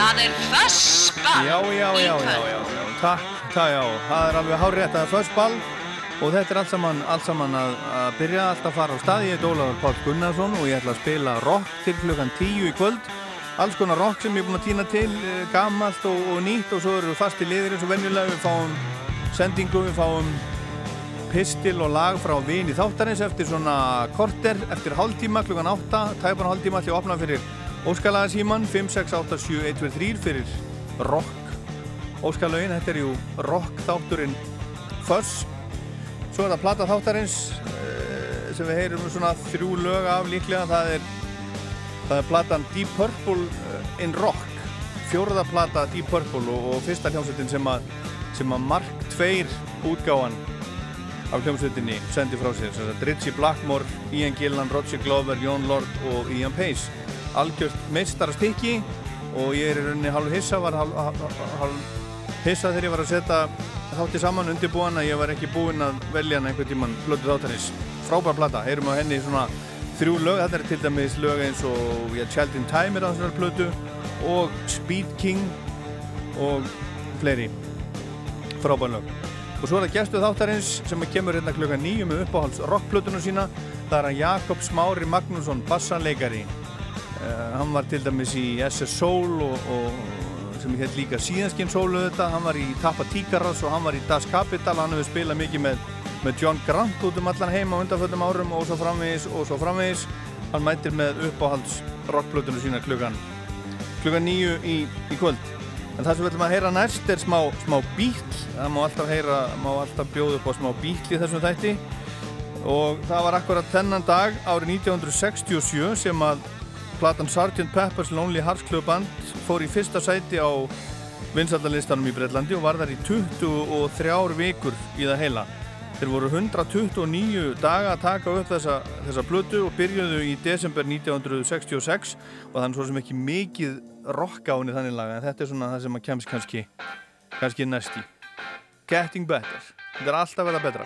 Það er fössball Já, já, í já, já, kvöld. já, já, takk, takk, já, það er alveg hárrétt að fössball og þetta er allt saman, allt saman að, að byrja allt að fara á stað. Ég heit Ólafur Páll Gunnarsson og ég ætla að spila rock til klukkan 10 í kvöld. Alls konar rock sem ég er búin að týna til eh, gammalt og, og nýtt. Og svo eru við fast í liðir eins og venjulega. Við fáum sendingu, við fáum pistil og lag frá vini þáttarins eftir svona korter eftir hálftíma klukkan 8 tæpan hálftíma ætlum ég að opna fyrir Óskalagasíman 5687123 fyrir rock Óskalagin, þetta er jú rock þátturinn Fuss Svo er það Plata þáttarins uh, sem við heyrum svona þrjú lög af líklega. Það er, það er platan Deep Purple uh, in Rock. Fjóruða plata Deep Purple og, og fyrsta hljómsveitin sem að, sem að Mark 2 útgáðan af hljómsveitinni sendi frá sér. Ritchie Blackmore, Ian Gillan, Roger Glover, Jón Lord og Ian Pace. Algjört meistarastykki og ég er í rauninni hálf hissa, var hálf, hálf, hissa þegar ég var að setja þátti saman undirbúan að ég var ekki búinn að velja hann einhvern tíman blödu þáttanins frábær plata, heyrum á henni svona þrjú lög, þetta er til dæmis lög eins og yeah, Child in Time er á þessari blödu og Speed King og fleiri. Frábær lög. Og svo er það gæstu þáttarins sem kemur hérna klukka nýju með uppáhalds rockplötunum sína. Það er hann Jakob Smári Magnússon bassanleikari hann var til dæmis í SS Soul og, og sem hétt líka síðanskinn sólu þetta, hann var í Tappa Tíkaras og hann var í Das Kapital, hann hefur spilað mikið með, með John Grant út um allan heim á undanföldum árum og svo framvegis og svo framvegis. Hann mætir með uppáhalds rockblötunum sína klukkan klukkan nýju í, í kvöld. En það sem við ætlum að heyra næst er smá, smá bíl það má alltaf heyra, má alltaf bjóða upp á smá bíl í þessum þætti. Og það var akkurat þennan dag árið 1967 sem að platan Sgt. Pepper's Lonely Hearts Club Band fór í fyrsta sæti á vinsaldalistanum í Breitlandi og var þar í 23 vikur í það heila. Þeir voru 129 daga að taka upp þessa, þessa blötu og byrjuðu í desember 1966 og þannig svo sem ekki mikið rocka á henni þannig laga en þetta er svona það sem að kemst kannski, kannski næsti. Getting Better. Þetta er alltaf verið að betra.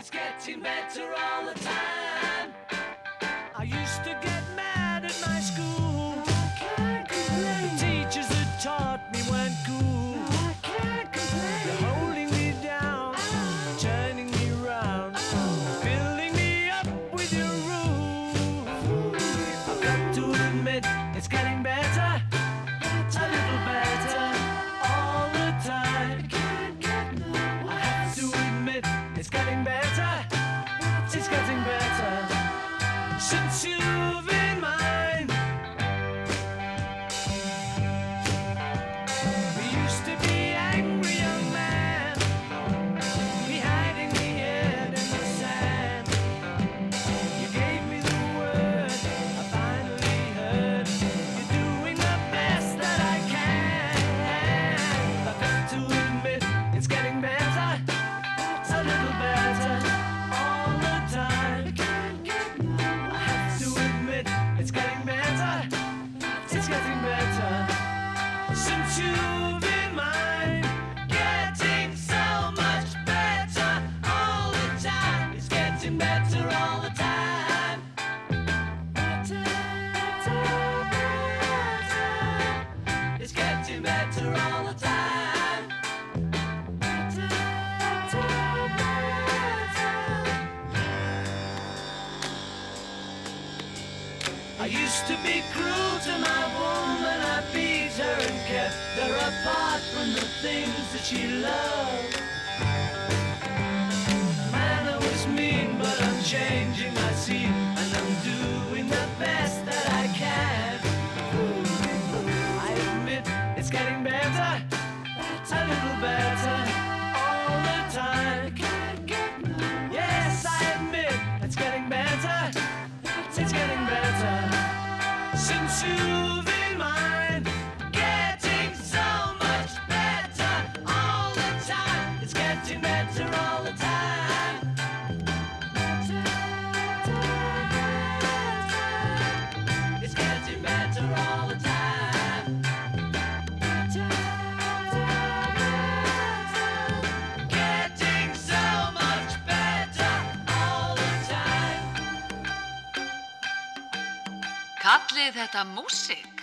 Kallið þetta músik,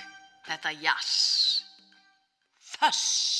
þetta jazz, þöss.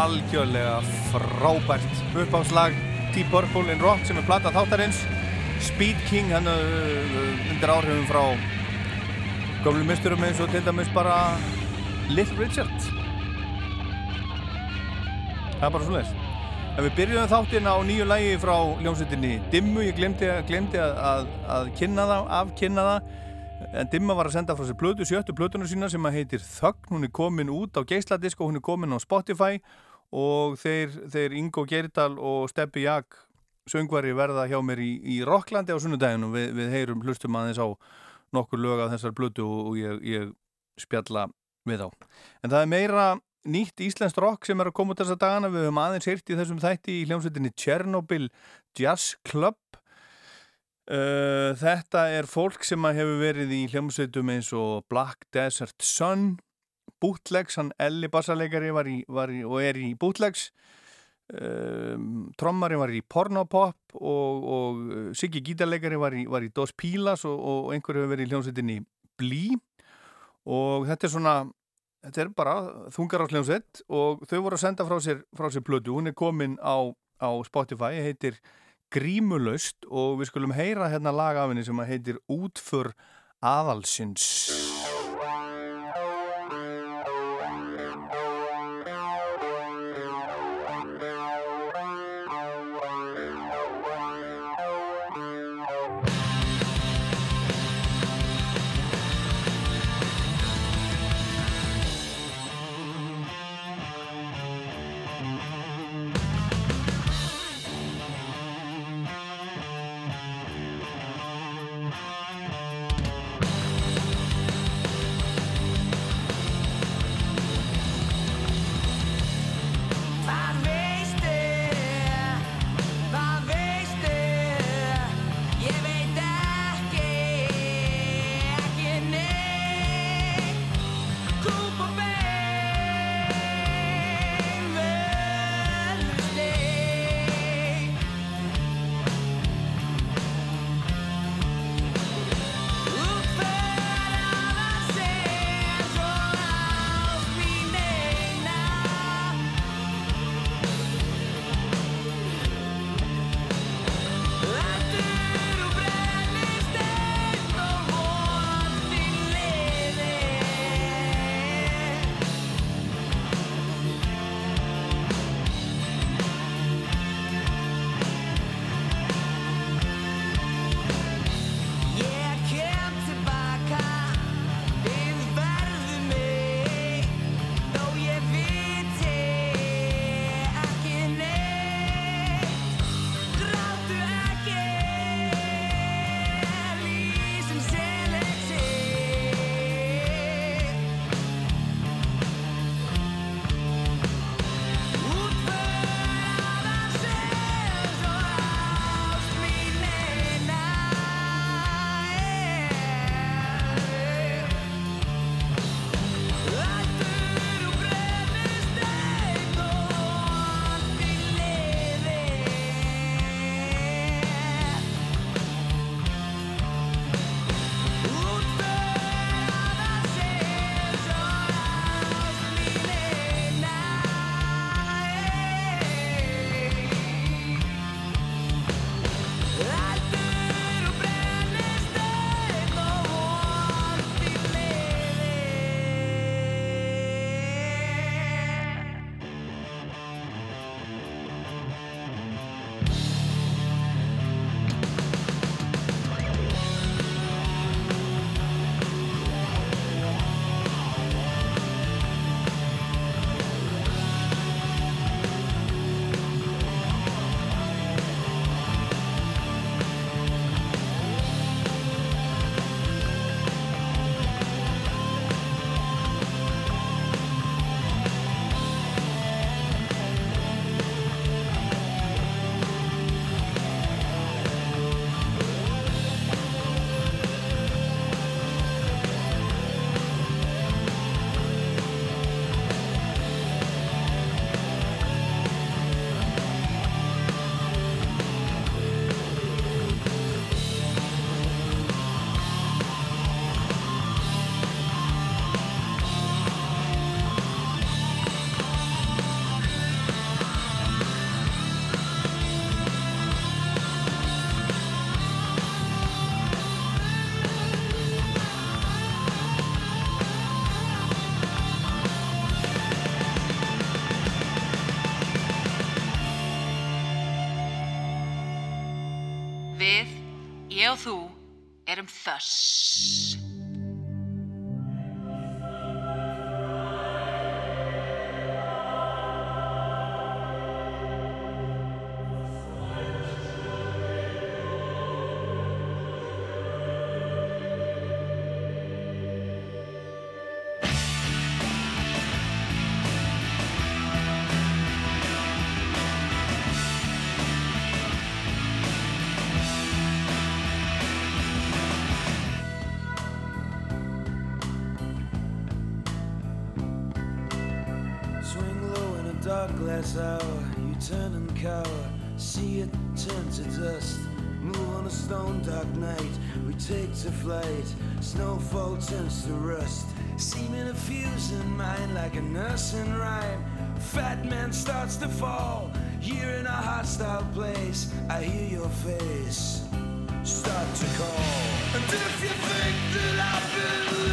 Algjörlega frábært uppáðslag Deep Purple in Rock sem er platta þáttarins. Speed King hann undir áhrifum frá gömlu misturum eins og til dæmis bara Little Richard. Það er bara svo leiðis en við byrjuðum þáttinn á nýju lægi frá ljómsveitinni Dimmu, ég glemdi, glemdi að, að, að kynna það, afkynna það. En Dimma var að senda frá sér blödu, sjöttu blötunum sína sem að heitir Þögn, hún er komin út á geisladisk og hún er komin á Spotify og þeir, þeir Ingo Gerdal og Steppi Jak söngvari verða hjá mér í, í Rocklandi á sunnudaginu, við, við heyrum hlustum aðeins á nokkur lög af þessar blödu og, ég, ég spjalla við á. En það er meira nýtt íslenskt rock sem er að koma út þessa dagana, við höfum aðeins heyrt í þessum þætti í hljómsveitinni Chernobyl Jazz Club. Uh, þetta er fólk sem hefur verið í hljómsveitum eins og Black Desert Sun Bootlegs, hann Elli bassarleikari var í, var í, og er í Bootlegs. Uh, trommari var í Pornopop og, og Siggi gítarleikari var í, var í Dos Pilas og, og einhver hefur verið í hljómsveitinni Blí og þetta er svona þetta er bara þungar á hljómsveit og þau voru að senda frá sér, frá sér plödu, hún er komin á, á Spotify, heitir grímulaust og við skulum heyra hérna lagafinni sem heitir Útför aðalsins hour, you turn and cower, see it turn to dust. Move on a stone dark night, we take to flight, snowfall turns to rust. Seeming a fuse in mind like a nursing rhyme. Fat man starts to fall, here in a hostile place, I hear your face start to call. And if you think that I've been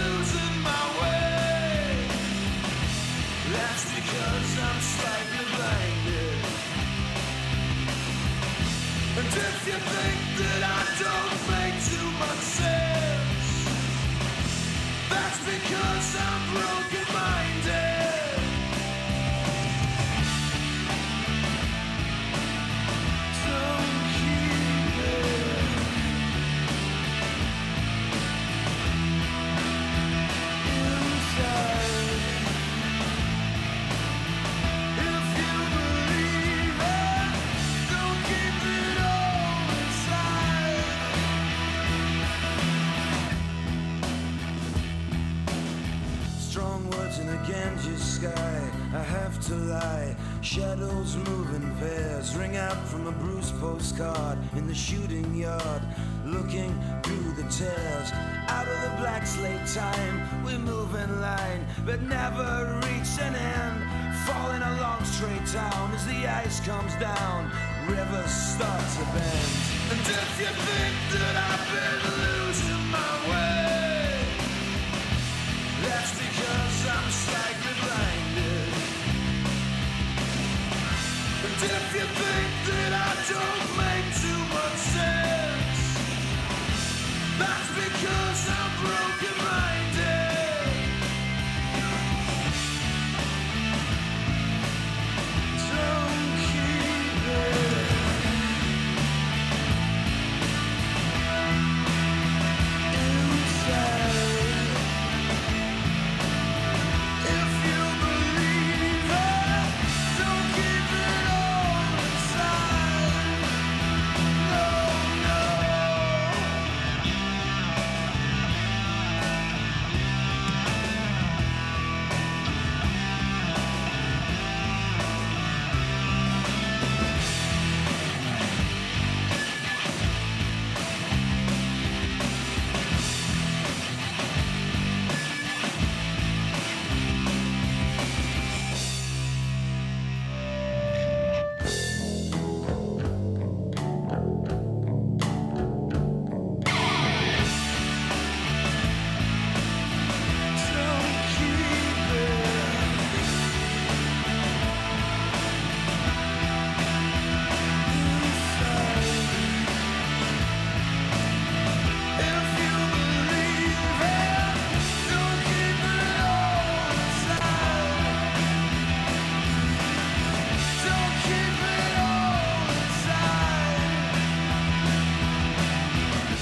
postcard in the shooting yard. Looking through the tears. Out of the black slate time, we move in line, but never reach an end. Falling along straight down as the ice comes down. Rivers start to bend. And if you think that I've been losing my don't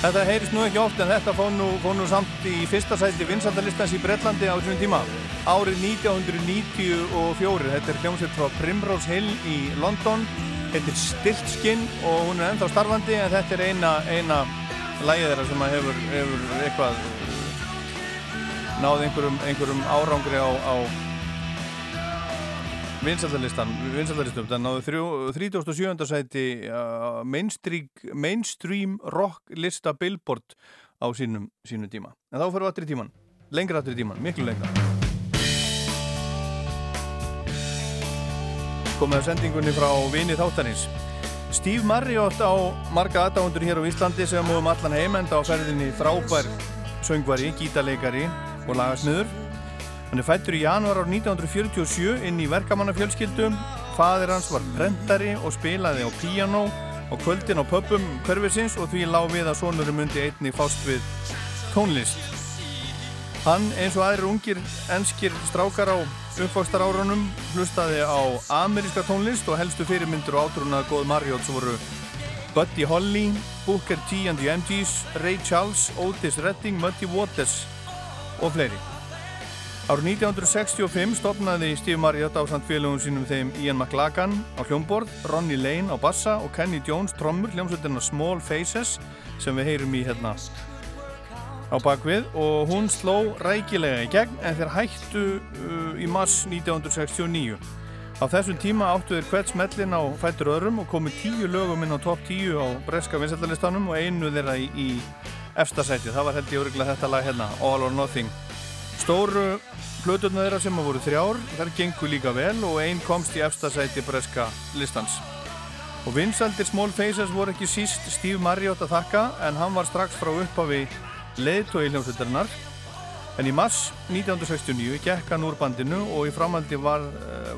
Þetta heyrist nú ekki oft en þetta fór nú, fór nú samt í fyrsta sæti vinsaldalistans í Bretlandi á þessum tíma. Árið 1994 þetta er hljómsveit frá Primrose Hill í London þetta er Stiltskin og hún er ennþá starfandi en þetta er eina, eina lægið þeirra sem hefur, hefur eitthvað náð einhverjum, einhverjum árangri á, á vinsaldalistan, vinsaldalistum það náðu þrjú- 37. sæti uh, mainstream, mainstream rock lista Billboard á sínum, sínum tíma. En þá fyrir við í tíman, lengra í tíman miklu lengra. Komið að sendingunni frá vini þáttanins Steve Marriott á marga aðdáðundur hér á Íslandi sem um allan heimenda á ferðinni frábær söngvari, gítarleikari og lagasmiður Hann er fættur í januar ár 1947 inn í verkamannafjölskyldum. Fadir hans var prentari og spilaði á piano á kvöldin á pöpum hverfisins og því lág við að sonurum myndi einni fást við tónlist. Hann eins og aðrir ungir enskir strákar á uppvakstarárunum hlustaði á ameríska tónlist og helstu fyrirmyndur og átrúnað góð sem voru Buddy Holly, Booker T and the MGs, Ray Charles, Otis Redding, Muddy Waters og fleiri. Árið 1965 stopnaði Steve Marriott á samt félagum sínum þeim Ian McLagan á hljómborð, Ronnie Lane á bassa og Kenny Jones trommur hljómsveitina Small Faces sem við heyrum í hérna á bakvið og hún sló rækilega í gegn en þeir hættu uh, í mars 1969. Á þessum tíma áttu þeir hvert smellin á fættur öðrum og komu tíu lögum inn á top 10 á breska vinsættalistanum og einu þeirra í, í efstasæti. Það var held ég öruglega þetta lag hérna, All or Nothing. Stóru plöturna þeirra sem að voru þrjár, þær gengur líka vel og einn komst í efstasæti breska listans. Og vinsældir Small Faces voru ekki síst Steve Marriott að þakka en hann var strax frá upphafi leiðtói hljómsveitarinnar en í mars 1969 gekk hann úr bandinu og í framhaldi var,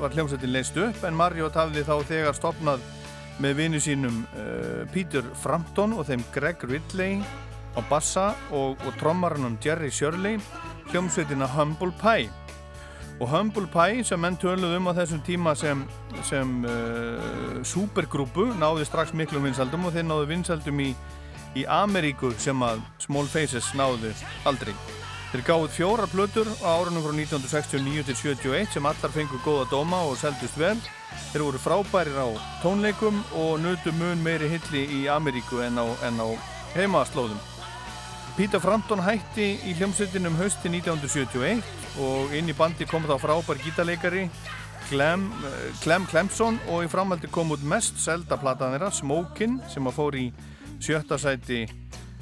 var hljómsveitin leist upp en Marriott hafði þá þegar stopnað með vinu sínum uh, Peter Frampton og þeim Greg Ridley á bassa og, og trommarannum Jerry Shirley hljómsveitina Humble Pie og Humble Pie sem menn töluð um á þessum tíma sem, sem uh, supergrúpu náði strax miklum vinsaldum og þeir náðu vinsaldum í í Ameríku sem að Small Faces náðu aldrei. Þeir gáðið fjóra plötur á árunum frá 1969 til 71 sem allar fengur góða dóma og seldust vel. Þeir voru frábærir á tónleikum og nötu mun meiri hilli í Ameríku en á, á heimaslóðum. Peter Frampton hætti í hljómsveitinum hausti 1971 og inn í bandi kom þá frábær gítarleikari Clem, Clem Clemson og í framhaldi kom út mest selda platan þeirra, Smokin, sem að fór í sjötta sæti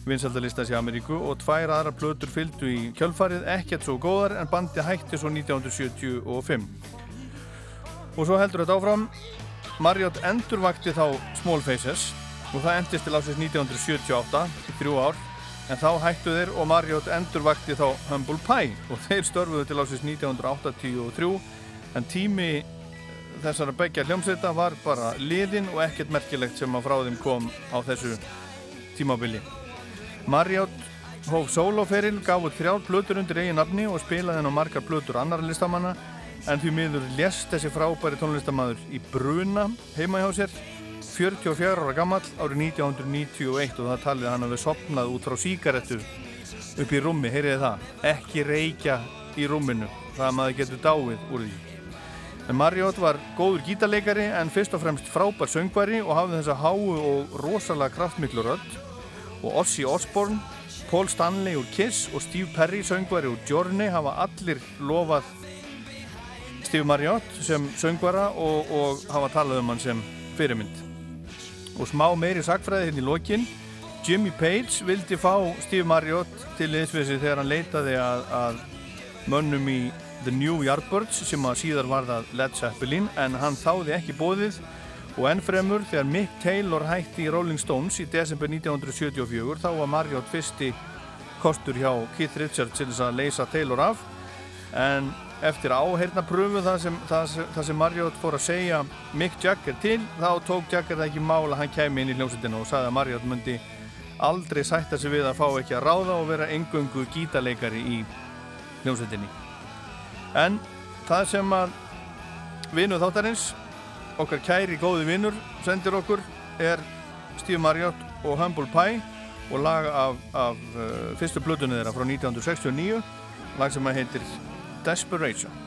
vinsaldalistans í Ameríku og tvær aðra plötur fylgdu í kjölfarið, ekkert svo góðar en bandi hætti svo 1975. Og svo heldur þetta áfram, Marriott endurvakti þá Small Faces og það endist til ásins 1978, í þrjú ár, en þá hættu þeir og Marriott endurvakti þá Humble Pie. Og þeir störfuðu til ásins 1983 en tími þessara begja hljómsveita var bara liðin og ekkert merkilegt sem að frá þeim kom á þessu tímabili. Marriott hóf soloferil, gaf út þrjár plötur undir eigin nafni og spilaði henn á margar plötur annar listamanna. En því miður lést þessi frábæri tónlistamæður í Bruna heima hjá sér 44 ára gammal árið 1991 og það talið hann við sopnað út frá síkaretu upp í rúmi, heyriði það, ekki reykja í rúminu, það að maður getur dáið úr því. En Marriott var góður gítarleikari en fyrst og fremst frábær söngvari og hafði þessa háu og rosalega kraftmiklu rödd og Ozzy Osbourne, Paul Stanley úr Kiss og Steve Perry söngvari úr Journey hafa allir lofað Steve Marriott sem söngvara og, og hafa talað um hann sem fyrirmynd. Og smá meiri sakfræði hérna í lokin, Jimmy Page vildi fá Steve Marriott til liðsvisi þegar hann leitaði að, að mönnum í The New Yardbirds sem að síðar var það Led Zeppelin en hann þáði ekki bóðið og ennfremur þegar Mick Taylor hætti í Rolling Stones í desember 1974 þá var Marriott fyrsti kostur hjá Keith Richards til þess að leysa Taylor af. En eftir áheirna pröfu það sem, sem Marriott fór að segja Mick Jagger til þá tók Jagger það ekki mála að hann kemi inn í hljómsveitinu og sagði að Marriott myndi aldrei sætta sig við að fá ekki að ráða og vera engöngu gítarleikari í hljómsveitinni. En það sem að vinu þáttarins okkar kæri góði vinnur sendir okkur er Steve Marriott og Humble Pie og lag af, af uh, fyrstu blötunni þeirra frá 1969 lag sem að heitir Desperation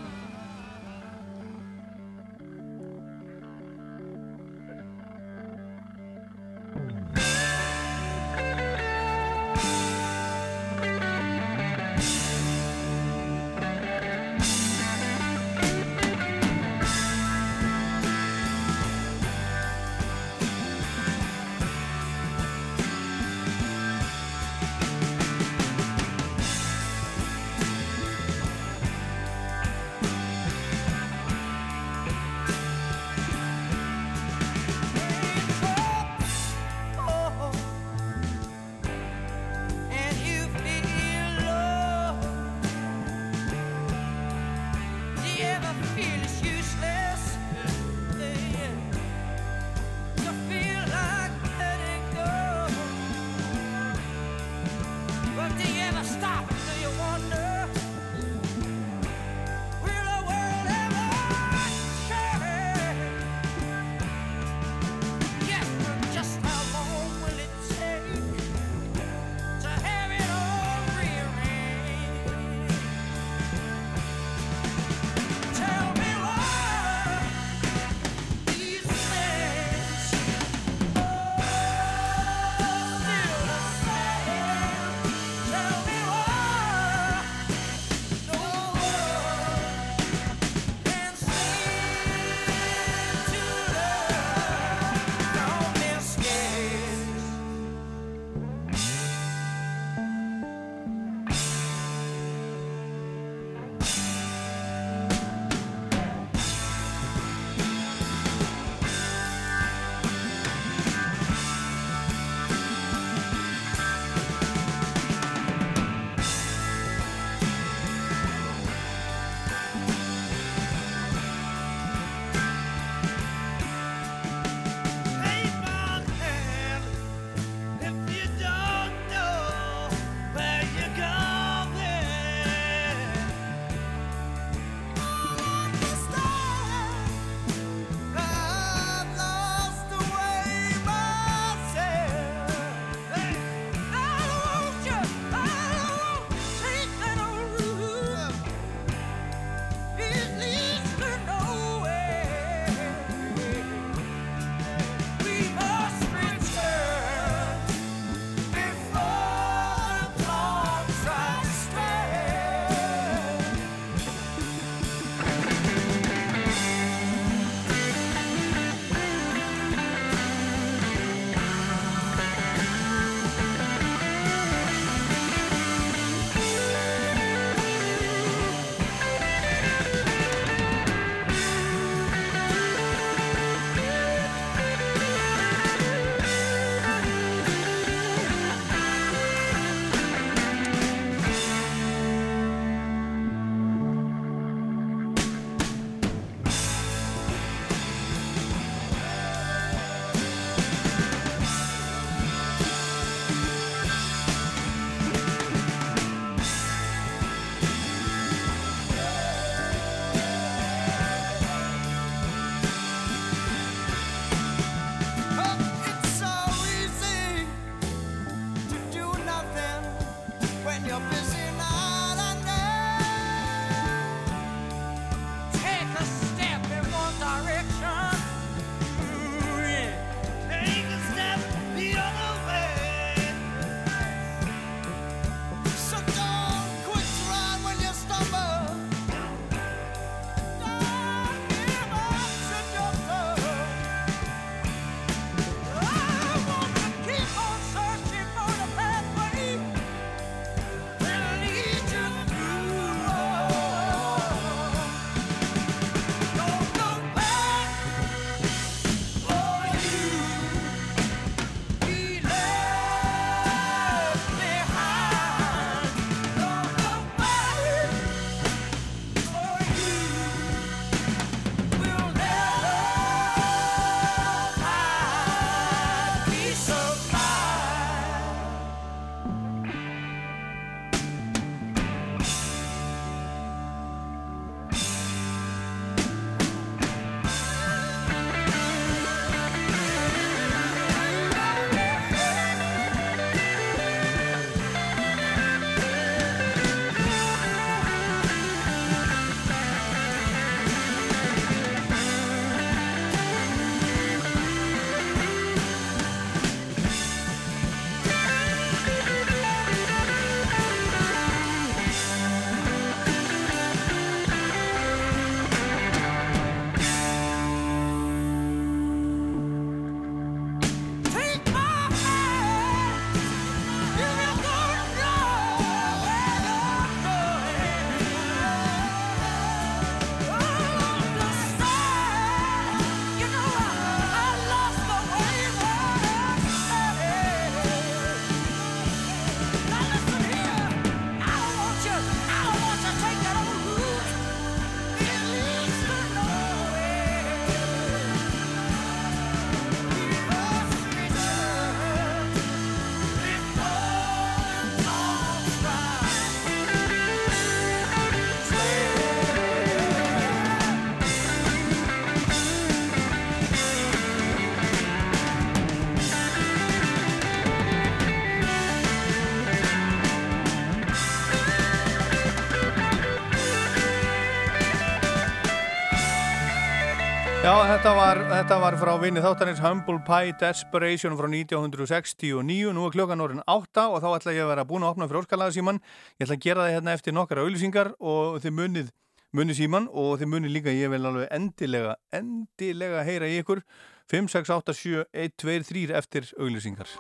þetta var, þetta var frá vinni þáttarins Humble Pie Desperation frá 1969. Nú er klokkan orðin 8 og þá ætla ég að vera búin að opna fyrir óskalaða síman. Ég ætla að gera það hérna eftir nokkara auðlýsingar og þið munið, munið síman og þið munið líka ég vil alveg endilega, endilega heyra í ykkur 5, 6, 8, 7, 1, 2, 3 eftir auðlýsingar.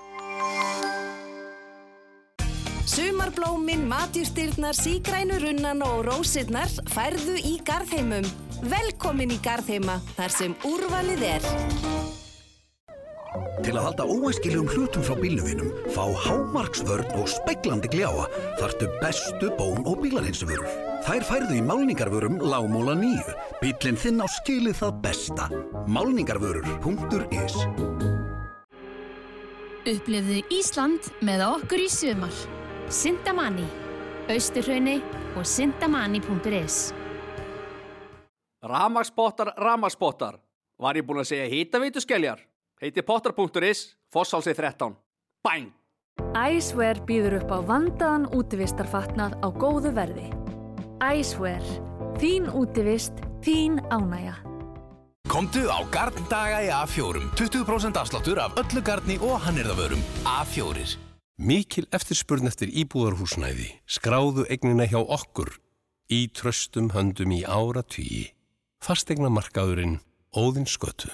Sumarblómin, matjústyrnar, sígrænu runnan og rósirnar færðu í Garðheimum. Velkomin í Garðheima, þar sem úrvalið er. Til að halda óæskilegum hlutum frá bíluvinum, fá hámarksvörn og speglandi gljáa þartu bestu bón- og bílarhinsuvörur. Þær færðu í málningarvörum lágmóla nýju. Bílinn þinn á skilið það besta. Málningarvörur.is Upplifðu Ísland með okkur í sumar. Sintamani, Austurhrauni og sintamani.is Ramagsbottar, ramagsbottar. Var ég búinn að segja hýtaveitu skelljar? Heiti pottar.is, Fossálsi 13. Bæng! Æsver býður upp á vandaðan útivistarfatnað á góðu verði. Æsver. Þín útivist, þín ánægja. Komdu á Garndaga í A4 20% afsláttur af öllu garni og hannirðavörum A4 Mikil eftirspurn eftir íbúðarhúsnæði skráðu eignina hjá okkur í tröstum höndum í ára tugi fastegna markaðurinn Óðinskötu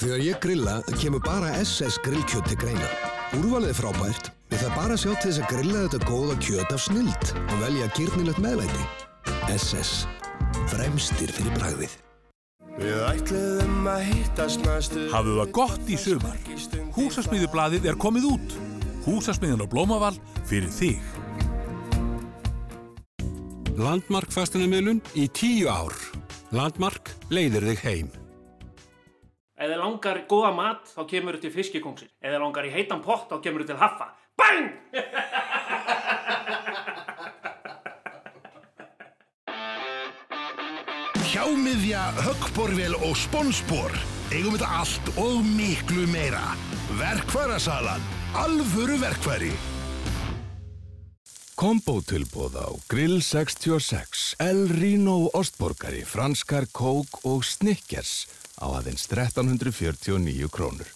Þegar ég grilla kemur bara SS grillkjöt til greina Úrvalið er frábært við það bara að sjá til þess að grilla þetta góða kjöt af snild og velja gyrnilegt meðlæti SS Fremstir fyrir bragðið Við ætliðum að hittast næstu Hafðu það gott í sumar. Húsasmiðublaðið er komið út. Húsasmiðan á Blómaval fyrir þig. Landmark fastunumilun í tíu ár. Landmark leiðir þig heim. Ef þið langar í góða mat, þá kemur þið til fiskikóngsins. Ef þið langar í heitan pott, þá kemur þið til haffa. Bang! Hjámiðja, höggborvél og sponsbor. Eigum þetta allt og miklu meira. Verkfærasalan. Alvöru verkfæri. Kombótilbóð á Grill 66, El Rino Ostborgari, franskar kók og snikkers á aðeins 1349 krónur.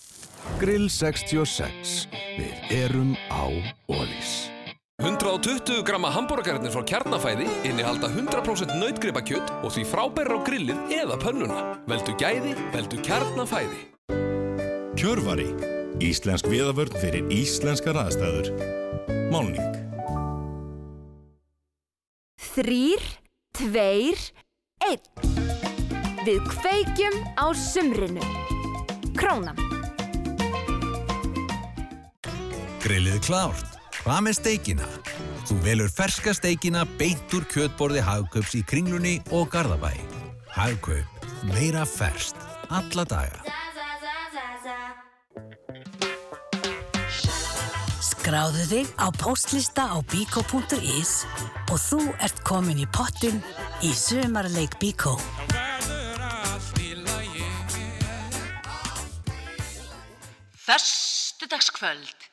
Grill 66, við erum á Ólís. 120 gramma hambúrgarnir frá kjarnafæði innihalda 100% nautgripakjött og því frábæra á grillið eða pönnuna. Veldu gæði, veldu kjarnafæði. Kjörvari. Íslensk viðavörn fyrir íslenskar aðstæður. Málning. Þrýr, tveir, einn. Við kveikjum á sumrinu. Krónan. Grillið klárt. Hvað með steikina? Þú velur ferska steikina beint úr kjötborði Hagkaups í Kringlunni og Garðabæ. Hagkaup. Meira ferst. Alla daga. Skráðu þig á postlista á bíkó.is og þú ert komin í pottin í sumarleik Bíkó. Föstudagskvöld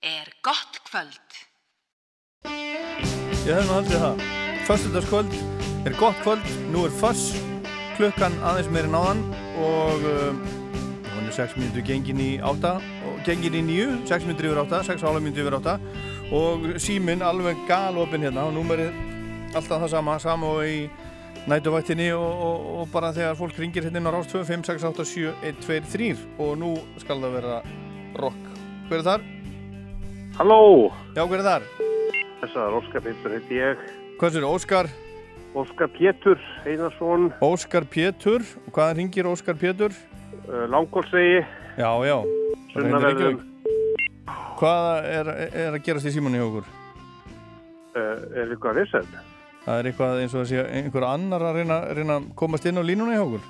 er gott kvöld. Ég hef nú aldrei það. Föstudagskvöld er gott kvöld, nú er föss, klukkan aðeins meiri náðan og um, hann er 6 minútur gengin í 8 og gengin í 9, 6 minútur yfir 8, 6 ála minútur yfir 8 og síminn alveg galopin hérna og númerið alltaf það sama, sama og í nætuvættinni og, og, og bara þegar fólk ringir hérna á rást 2, 5, 6, 8, 7, 1, 2, 3 og nú skal það vera rock. Hver er þar? Halló! Já, hver er þar? Þessar Óskar Pétur heiti ég. Hvað sér, Óskar? Óskar Pétur Einarsson. Óskar Pétur, og hvaðan ringir Óskar Pétur? Uh, Langólsvegi. Já, já. Sunnaverðum. Hvað er, er að gerast í símanni hjá okkur? Uh, er eitthvað að vissan? Það er eitthvað eins og að sé einhver annar að reyna, reyna að komast inn á línuna hjá okkur?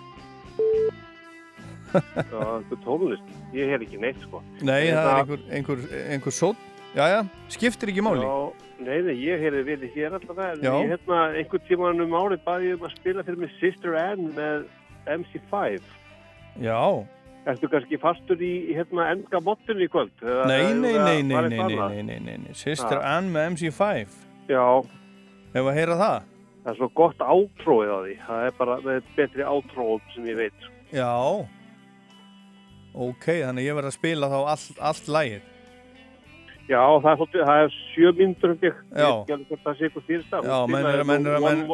Já, einhver tónlist. Ég hef ekki neitt, sko. Nei, það er einhver, einhver, einhver sót. Jæja, skiptir ekki máli. Já, nei, nei, ég hef verið hér alltaf það. Já. Ég hérna, einhvern tíman um árið baði ég um að spila fyrir mig Sister Anne með MC5. Já. Ertu kannski fastur í, hérna, enga mottinu í kvöld? Nei, nei, nei, nei, nei, nei, nei, nei, nei, Ha. Anne með MC5. Já. Ef að heyra það? Það er svo gott átróið á því. Það er bara með betri átróum sem ég veit. Já. Ok, þannig að ég verð að spila þá allt, allt lagið. Já, það er, það er sjö mínútur um þig. Já. Ég veit ekki hvort það sé eitthvað það. Já, menn er að- menn er að- menn-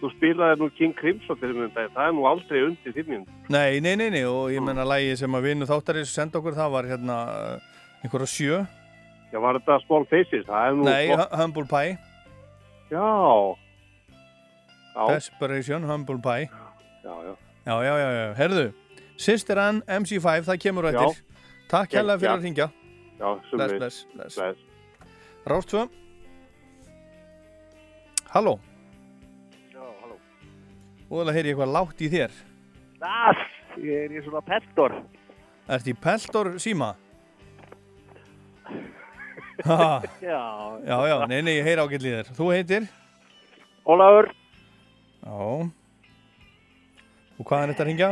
Þú spilaði nú King Crimson fyrir mjög dag. Það er nú aldrei undir mínútur. Nei, nei, nei, nei, og ég menna lagið sem að vinnu þáttarins senda okkur, það var hérna uh, einhverja sjö. Já, var þetta Small Faces? Nei, flott. Hu- Humble Pie. Já. Já. Desperation, Humble Pie. Já, já. Já, já, já, já. Herðu, Sister Ann, MC5, það kemur eftir. Takk hérlega fyrir að ringja. Já, Bless, sömuleiðis. bless, bless. Bless. Rástfö. Halló. Það heyri ég eitthvað látt í þér. Það, ég er í svona peltor. Ertu í Peltor síma? Já. já, já, nei, nei, ég heyri ágætt í þér. Þú heitir? Ólafur. Já. Og hvað er þetta að ringja?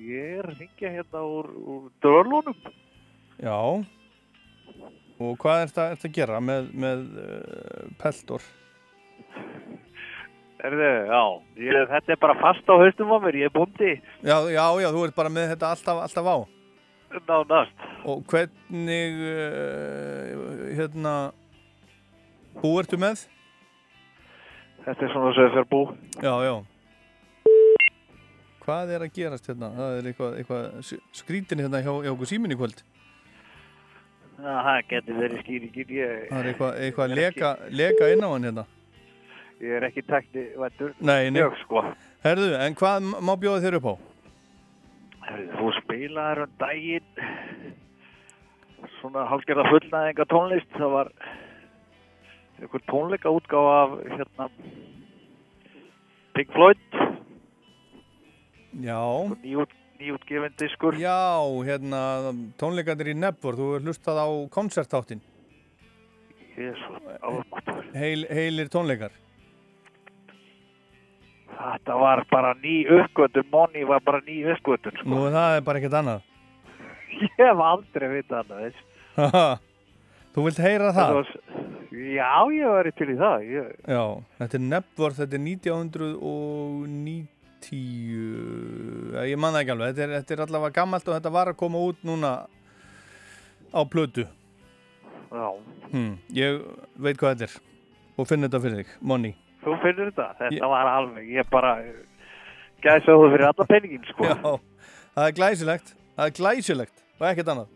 Ég er að ringja hérna úr, úr dörlunum. Já. Og hvað er þetta að gera með, með uh, Peltor? Erðu, já, ég, þetta er bara fast á haustum á mér, ég er búndi. Já, já, já, þú ert bara með þetta alltaf, alltaf á. Nánast. Og hvernig, uh, hérna, bú ertu með? Þetta er svona sem fyrir bú. Já, já. Hvað er að gerast hérna? Það er eitthvað, eitthvað skrítin hérna hjá, hjá okkur síminni kvöld. Já, það getur verið skýringin, ég... Það er eitthvað, eitthvað leka, leka inn á hann hérna. Ég er ekki tekni, nei. Mjög, sko. Herðu, en hvað má bjóða þér upp á? Herðu, þú spilaðir um daginn svona hálfgerða fullnæðinga tónlist. Það var einhver tónleika útgáfa af, hérna, Pink Floyd. Já. Nýút, nýútgefin diskur. Já, hérna, tónleikandir í Nebor, þú hlustað á koncertáttin. Jésu, ákvæmdur. Heil, heilir tónleikar. Þetta var bara ný uppgötun, Moni var bara ný uppgötun, sko. Nú, það er bara ekkert annað. Ég hef aldrei vitað annað, þú vilt heyra það? Var- Já, ég var til í það. Ég, Já, þetta er Nebor, þetta er 1990, ég man það ekki alveg, þetta er, þetta er allavega gammalt og þetta var að koma út núna á plötu. já, Hmm, ég veit hvað þetta er og finn þetta fyrir þig, Monni. Þú finnur þetta. Þetta var alveg, ég bara gæði þú fyrir alla penningin, sko. Já, það er glæsilegt, það er glæsilegt og ekkert annað.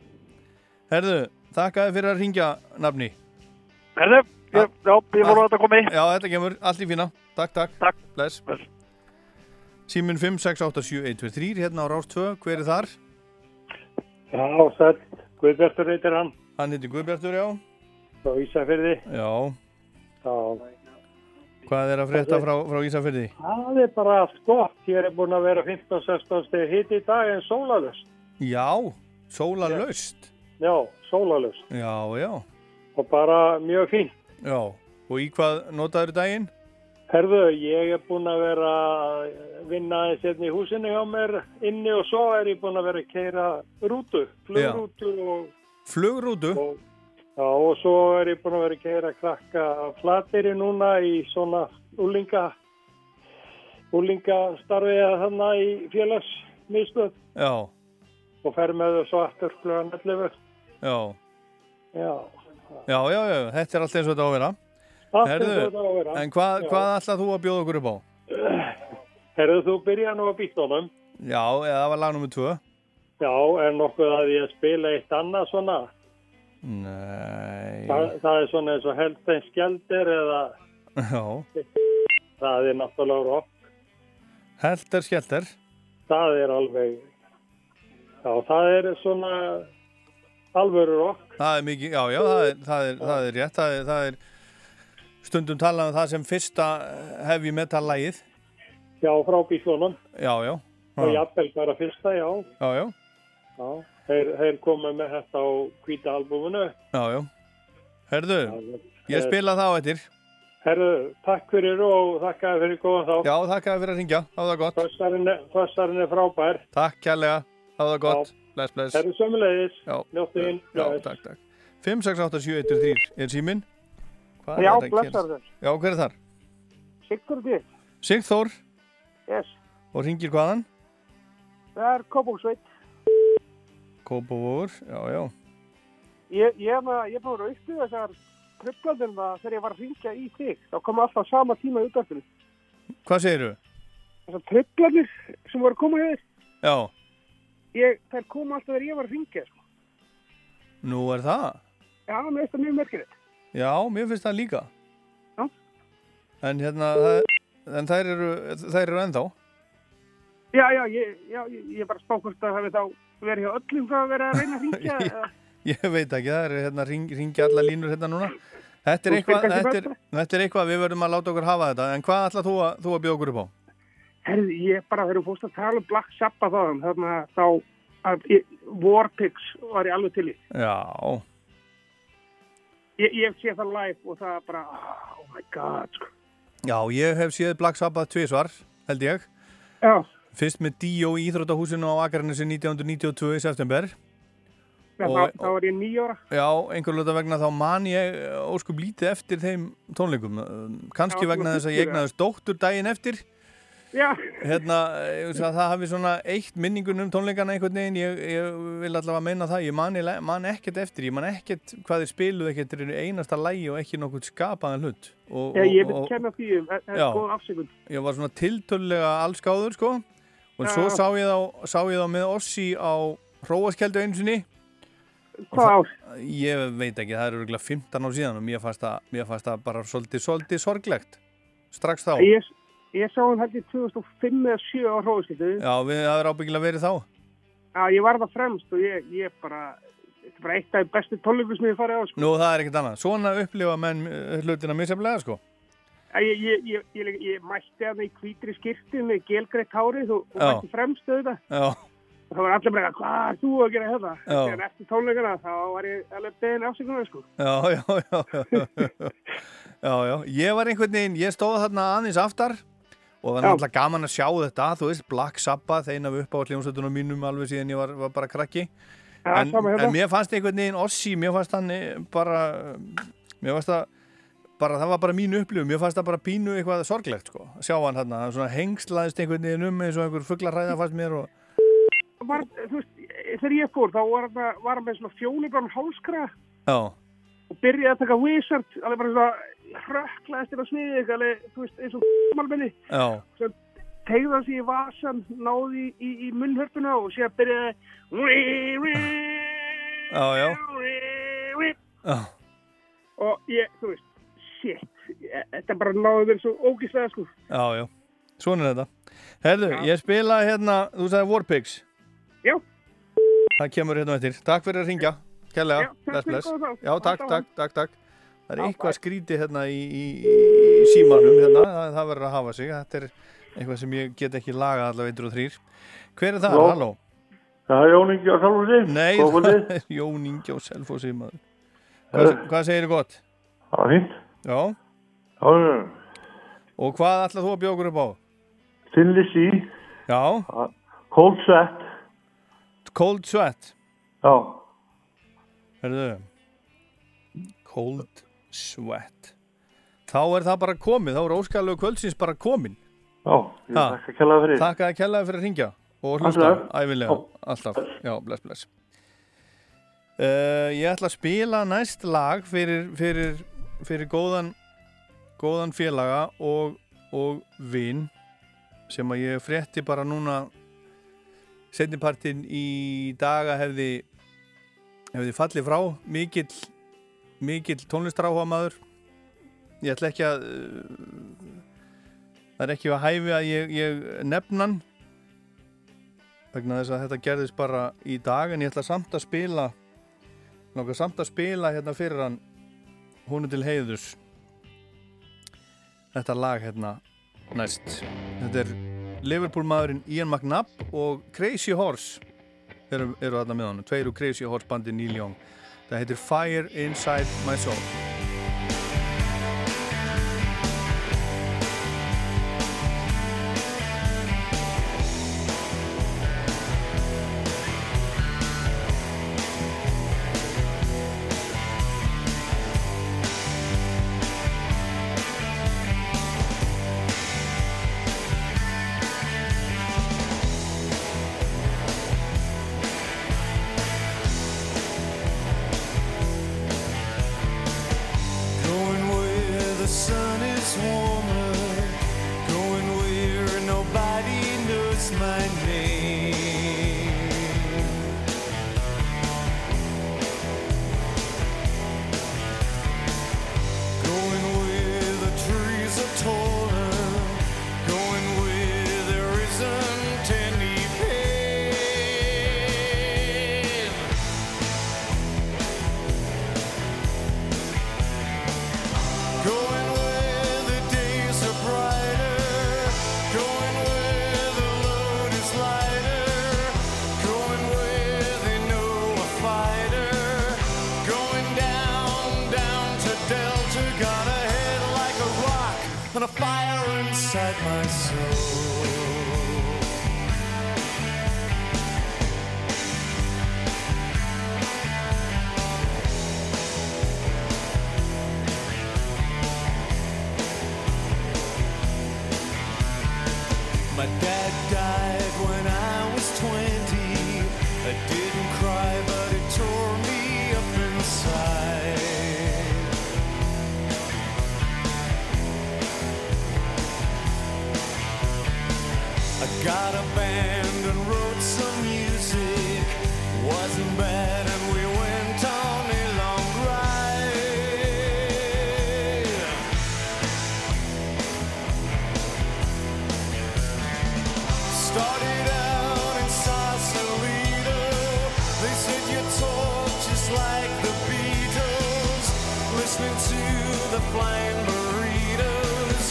Herðu, þakka þér fyrir að ringja nafni. Herðu, ég, já, ég voru að þetta komi. Já, þetta kemur, allt í fína. Takk, takk. Takk. Bless. Bless. Símin 5687123, hérna á Rás 2, hver er þar? Já, sætt, Guðbjartur heitir hann. Hann heitir Guðbjartur, já. Frá Ísafyrði. Já. Já. Hvað er að frétta frá, frá Ísafyrði? Það er bara allt gott. Ég er búin að vera 15-16 steg hitt í dag en sólalust. Já, sólalöst. Já, sólalust. Já, já. Og bara mjög fínt. Já, og í hvað notaður daginn? Herðu, ég er búin að vera að vinna aðeins hérna í húsinu hjá mér inni og svo er ég búin að vera að keira rútu, flugrútu og, Flugrútu? og, já, og svo er ég búin að vera að keira krakka flateri núna í svona úlinga, úlingastarfið þannig í félagsmiðstöð Já, og fer með svo aftur klugan 11. já. Já, Já, já, já, þetta er allt eins og þetta á að vera. Allt eins og þetta á að vera. En hvað, Já. hvað ætlað þú að bjóða okkur upp á? herðu þú byrja nú að býta honum. Já, eða það var lag nummer 2. Já, er nokkuð að ég spila eitt annað svona? Nei. Það, er svona eins og Helstein Skjaldir eða Já. það er náttúrulega rock. Helter Skelter. Það er alveg, já það er svona alvöru rock. Það er mikið, já, já, það er, það er, það er rétt. Það er, það er stundum talað um það sem fyrsta heavy metal lagið. Já, frá bílunum. Já, já. Og jafnvel bara fyrsta, já. Já, já. já. Þeir, þeir komu með þetta á hvíta albúminu. Já, já. Herðu, ég spila það á eftir. Herðu, takk fyrir og þakkaði fyrir góðan þá. Já, þakkaði fyrir að ringja. Hafa það gott. Fössarinn er, er frábær. Takk kærlega. Hafa það gott. Bless, bless. Herðu sömulegis. Já. Njóttu inn. Já, takk, takk. 56873 er síminn. Hvað Já, er blessaður. gerast? Já, hver er þar? Sigurði. Sigþór Yes. og ringir hvaðan? Það er Kópóksveit. Kópavóður, já, já. Ég, ég, ég er búin að upplifa þessar tröflandum að þegar ég var að ringja í þig, þá kom alltaf sama tíma í útvarpinu. Hvað segirðu? Þessar tröflandir sem voru að koma hér, Já, ég, þær kom alltaf þegar ég var að ringja, sko. nú er það. Já, mér finnst það mjög merkilegt. Já, mér finnst það líka. Já. En hérna, það, en þær eru, þær eru ennþá. Já, já, ég, já, ég, er bara að spá hvort að hefði þá verið hjá öllum hvað að vera að reyna að ringja. eða- Ég veit ekki, það er hérna, ring, ringi alla línur hérna núna. Þetta er, eitthvað, þetta, er, þetta er eitthvað, við verðum að láta okkur hafa þetta. En hvað ætlað þú að, þú að bjóða okkur upp á? Herði, ég bara þegar þú fórst að tala um Black Sabbath á þeim, þarna þá að ég, Warpigs var ég alveg til í. Já, Ég, ég sé það live og það bara, oh my god, sko. já, ég hef séð Black Sabbath tvisvar, held ég. Já. Fyrst með Dio í Íþróttahúsinu á Akarnesi 1992 í september. Já, Og- þá, var ég nýjóra. Já, einhver luta vegna þá man ég eh, óskup lítið eftir þeim tónleikum. Um, Kannski Já, vegna þess að ég egnaðist dóttur daginn eftir. Já. Hérna, að það hafi svona eitt minningun um tónleikana einhvern veginn. Ég, ég vil allavega meina það. Ég man, man ekkert eftir. Ég man ekkert hvað þið spiluð ekkert er einasta lægi og ekki nokkuð skapaðan hlut. Og, Já, ég vil kenna því um, það er góð afsökun. ég var svona tiltölulega allskáður sko og svo sá ég, þá, sá ég þá með Ossi á Hróaskjöldu einu sinni. Hvað? Ég veit ekki, það er örgulega 15 ár síðan og mér fannst það, bara svolítið, svolítið sorglegt. Strax þá. Ég, ég sá hann ég 2005 eða 7 á hróðskildu. Já, við, það er ábyggilega verið þá. Já, ég var það fremst og ég, ég bara, þetta er bara eitt af bestu tónleikum sem ég farið á, sko. Nú, það er ekkert annað, svona upplifa menn eh, hlutina misjaflega sko Ég, ég, ég, ég, mætti hann í hvítri skirti með gelgreitt hárið og, og mætti fremst auðvitað. Já, Og það var allir bara, hvað er þú að gera þetta? Já. En eftir tónleikana þá var ég alveg beðin afsökunar, sko. já, já, já, já, já, já, ég var einhvern veginn, ég stóð þarna aðeins aftar og það var náttúrulega gaman að sjá þetta, þú veist, Black Sabbath, eina af upp á hljómsveitunum mínum alveg síðan ég var, var bara krakki Já, en, hérna. en mér fannst einhvern veginn Ossi, mér fannst hann eh, bara mér fannst það bara, það var bara mínu upplifum, mér fannst það bara pínu eitthvað sorglegt, sko, að sjá hann hann svona hengslaðist einhvern veginn um eins og einhver fugglarræða fannst mér og Var, þú veist, þegar ég fór þá var hann, með svona fjólibrann hálskra já, og byrjaði að taka wizard, alveg bara svona hrökklaðist inn á sniði, alveg, þú veist, eins og malmenni. tegði hann sig í vasan, náði í, í, í munnhörpuna og sér byrjaði já, já, já. og ég, þú veist, shit, þetta bara náði mér svo ógíslega, sko. Já, já, svona er þetta. Herðu, ég spila hérna, þú sagði Warpigs. Já. Það kemur hérna eftir. Takk fyrir að ringja. Já, takk bless, bless. Já, takk, takk, takk, takk. Það er eitthvað skrítið hérna í, í, í símanum hérna, það, það verður að hafa sig. Þetta er eitthvað sem ég get ekki lagað allavega 1 og 3. Hver er það? Halló? Halló? Það er Jón Ingi á Selfossi. Nei, kvöldið. það er Jón Ingi á Selfossi, maður. Hvað, hvað segir þið gott? Það var fínt. Já. Já. Og hvað ætlað þú að bjóða okkur upp á? Thin Lizzy. Já. Cold Sweat. Cold Sweat. Já. Herðu, Cold Sweat. Þá er það bara komið, þá er óskalegu kvöldsins bara komin. Já, ég þakka kjallaði fyrir. Takk að kjallaði fyrir að ringja og hlusta æfilega, alltaf. Já, bless, bless. Uh, ég ætla að spila næst lag fyrir, fyrir, fyrir góðan, góðan félaga og, og vin sem að ég frétti bara núna setnipartin í daga hefði hefði fallið frá. Mikill mikill tónlistráhuga maður ég ætla ekki að það er ekki að hæfi að ég, ég nefnan vegna þess að þetta gerðist bara í dag en ég ætla samt að spila langar samt að spila hérna fyrir hann húnu til heiðus þetta lag hérna. Næst. Þetta er Liverpool maðurinn Ian McNabb og Crazy Horse eru, eru þarna með honum. Tveir úr Crazy Horse bandi Neil Young. Það heitir Fire Inside My Soul flying burritos.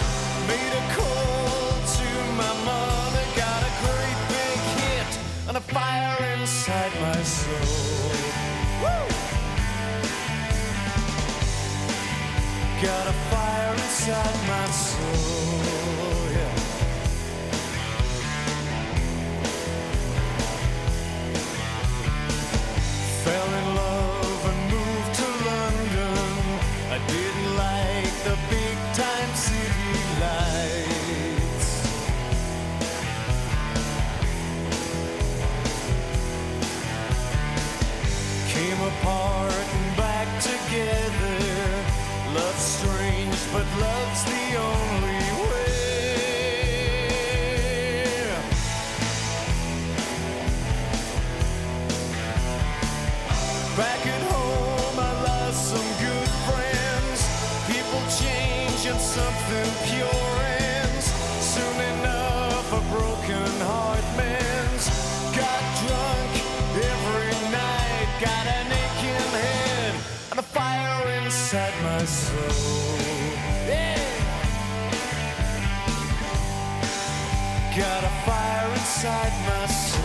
Made a call to my mother, got a great big hit and a fire inside my soul. Woo! Got a fire inside my soul. fell in love but love. inside myself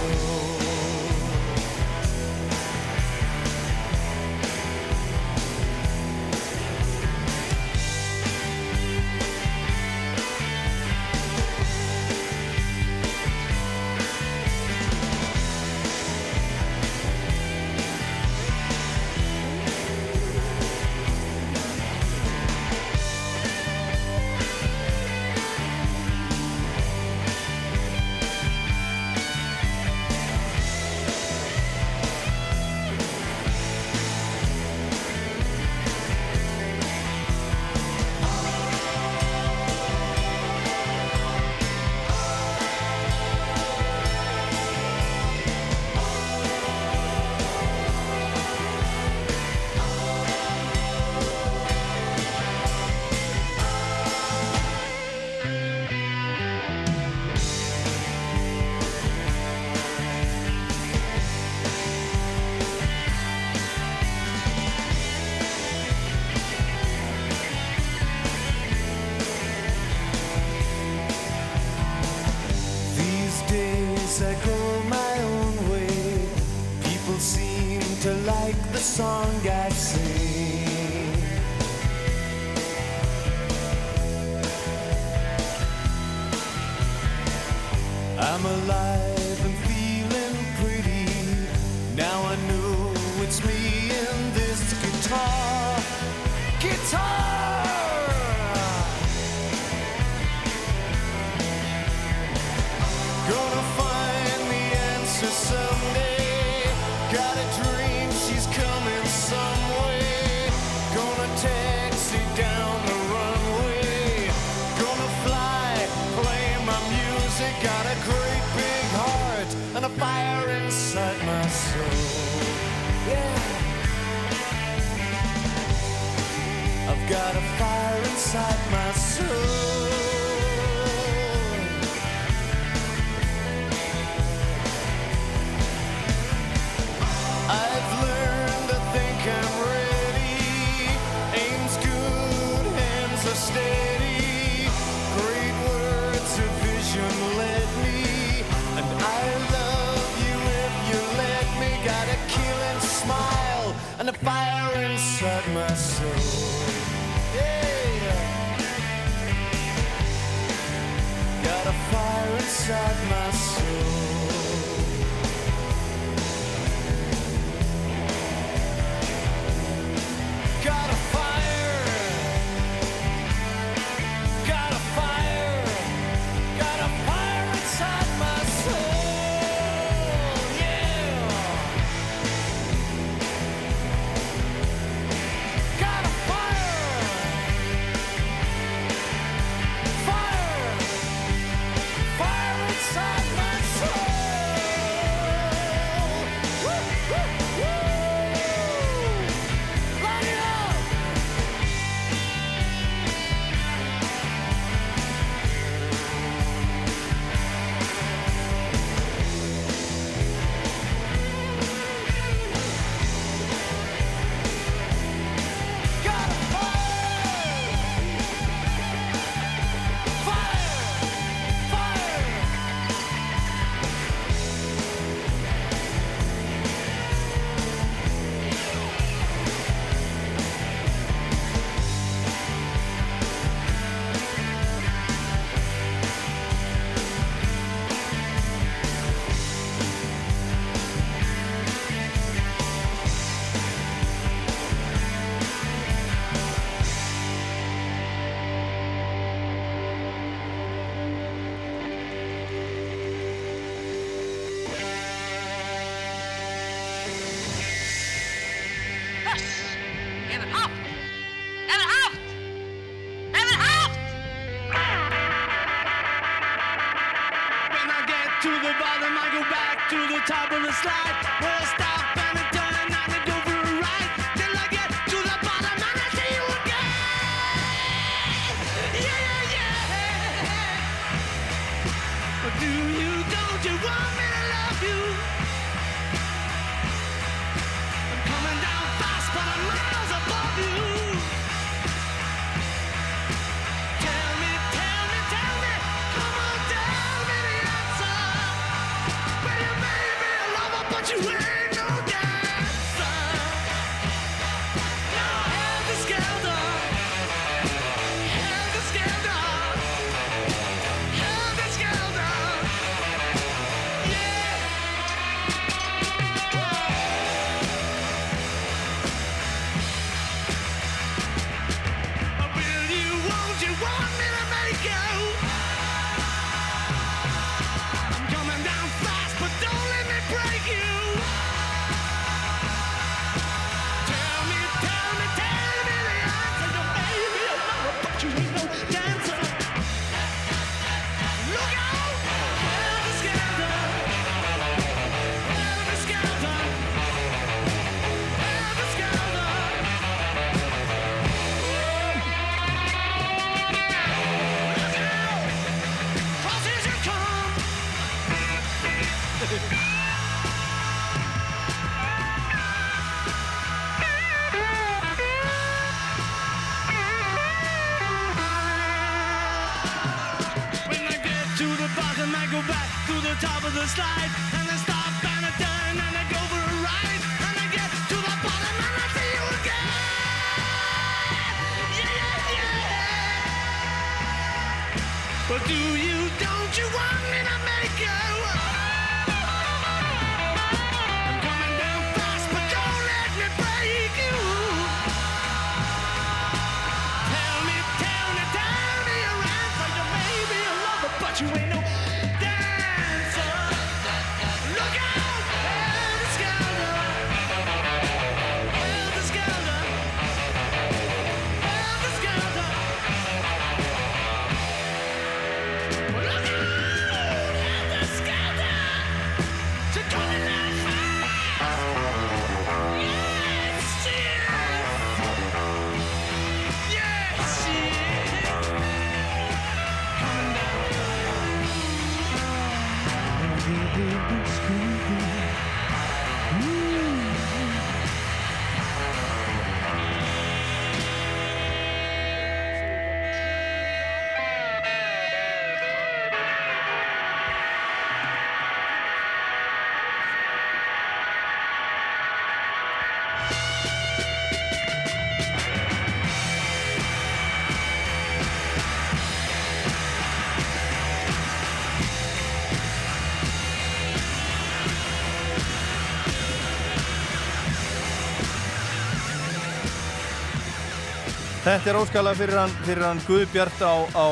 Þetta er óskala fyrir hann, hann Guðbjart á, á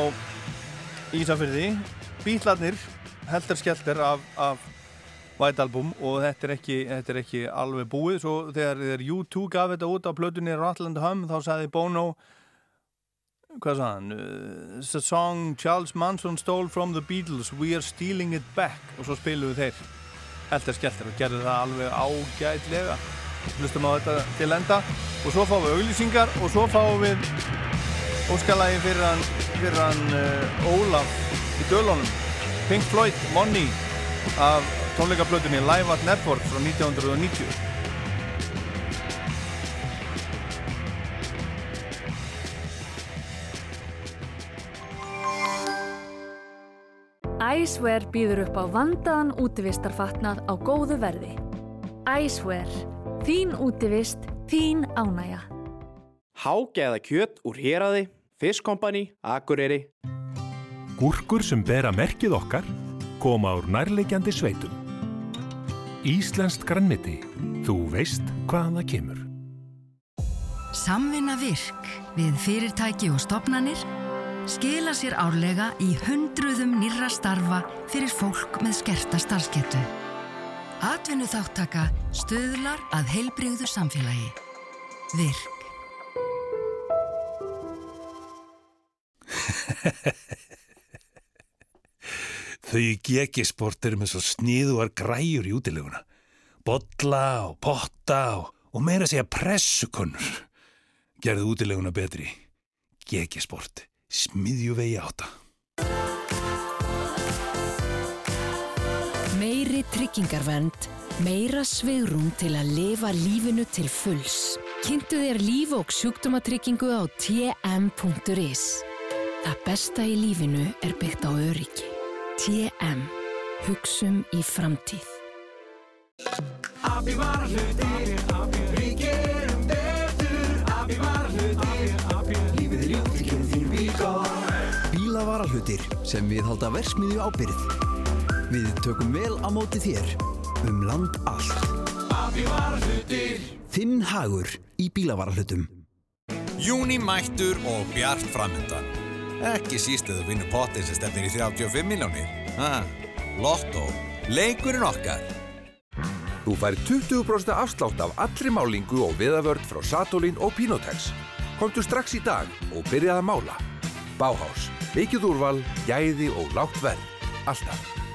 Ísafyrði. Bítlarnir, heldur skellter af, af White Album og þetta er, ekki, þetta er ekki alveg búið. Svo þegar, þegar U2 gaf þetta út á plötunni Rottland Hum þá sagði Bono, hvað sagði hann? It's a song Charles Manson stole from the Beatles, we are stealing it back. Og svo spiluðu þeir heldur skellter og gerði það alveg ágætlega. Hlustum á þetta til enda. Og svo fáum við auglýsingar og svo fáum við óskalagi fyrir hann, fyrir hann uh, Ólaf í dölunum. Pink Floyd, Money af tónleikaplötunni Live at Network frá 1990 Æsver býður upp á vandaðan útivistarfatnað á góðu verði. Æsver, þín útivist, þín ánæja. Hágeða kjöt úr héræði, fiskkompani, akureyri. Gúrkur sem bera merkið okkar koma úr nærleikjandi sveitum. Íslenskt grannmiti. Þú veist hvað það kemur. Samvinna virk við fyrirtæki og stopnanir skila sér árlega í hundruðum nýra starfa fyrir fólk með skerta starfsketu. Atvinnu þáttaka stöðlar að heilbreyðu samfélagi. Virk. Þau í GG-sport eru með svo sniðuar græjur í útileguna. Bolla og potta og, og meira segja pressukonur. Gerðu útileguna betri. GG-sport. Smiðju vegi átta. Meiri tryggingarvernd, meira svegrum til að lifa lífinu til fulls. Kynntu þér líf og sjúkdómatryggingu á tm.is. Það besta í lífinu er byggt á öryggi. TM. Hugsum í framtíð. Abbi var hlutir, við gerum betur Abbi var hlutir, lífið er ljótt, við gerum þín bílgóð Bílavarahlutir sem við halda versmiðju ábyrð. Við tökum vel á móti þér um land allt. Abbi var hlutir Þinn hagur í bílavarahlutum. Júni mættur og bjart framöndan. Ekki síst eða vinnu potið sem stefnir í 35 miljónir. Ha, Lotto, leikurinn okkar. Þú fær 20% afslátt af allri málingu og viðavörd frá Satolín og Pinotex. Komtu strax í dag og byrjað að mála. Báhás, mikið úrval, gæði og lágt verð. Alltaf.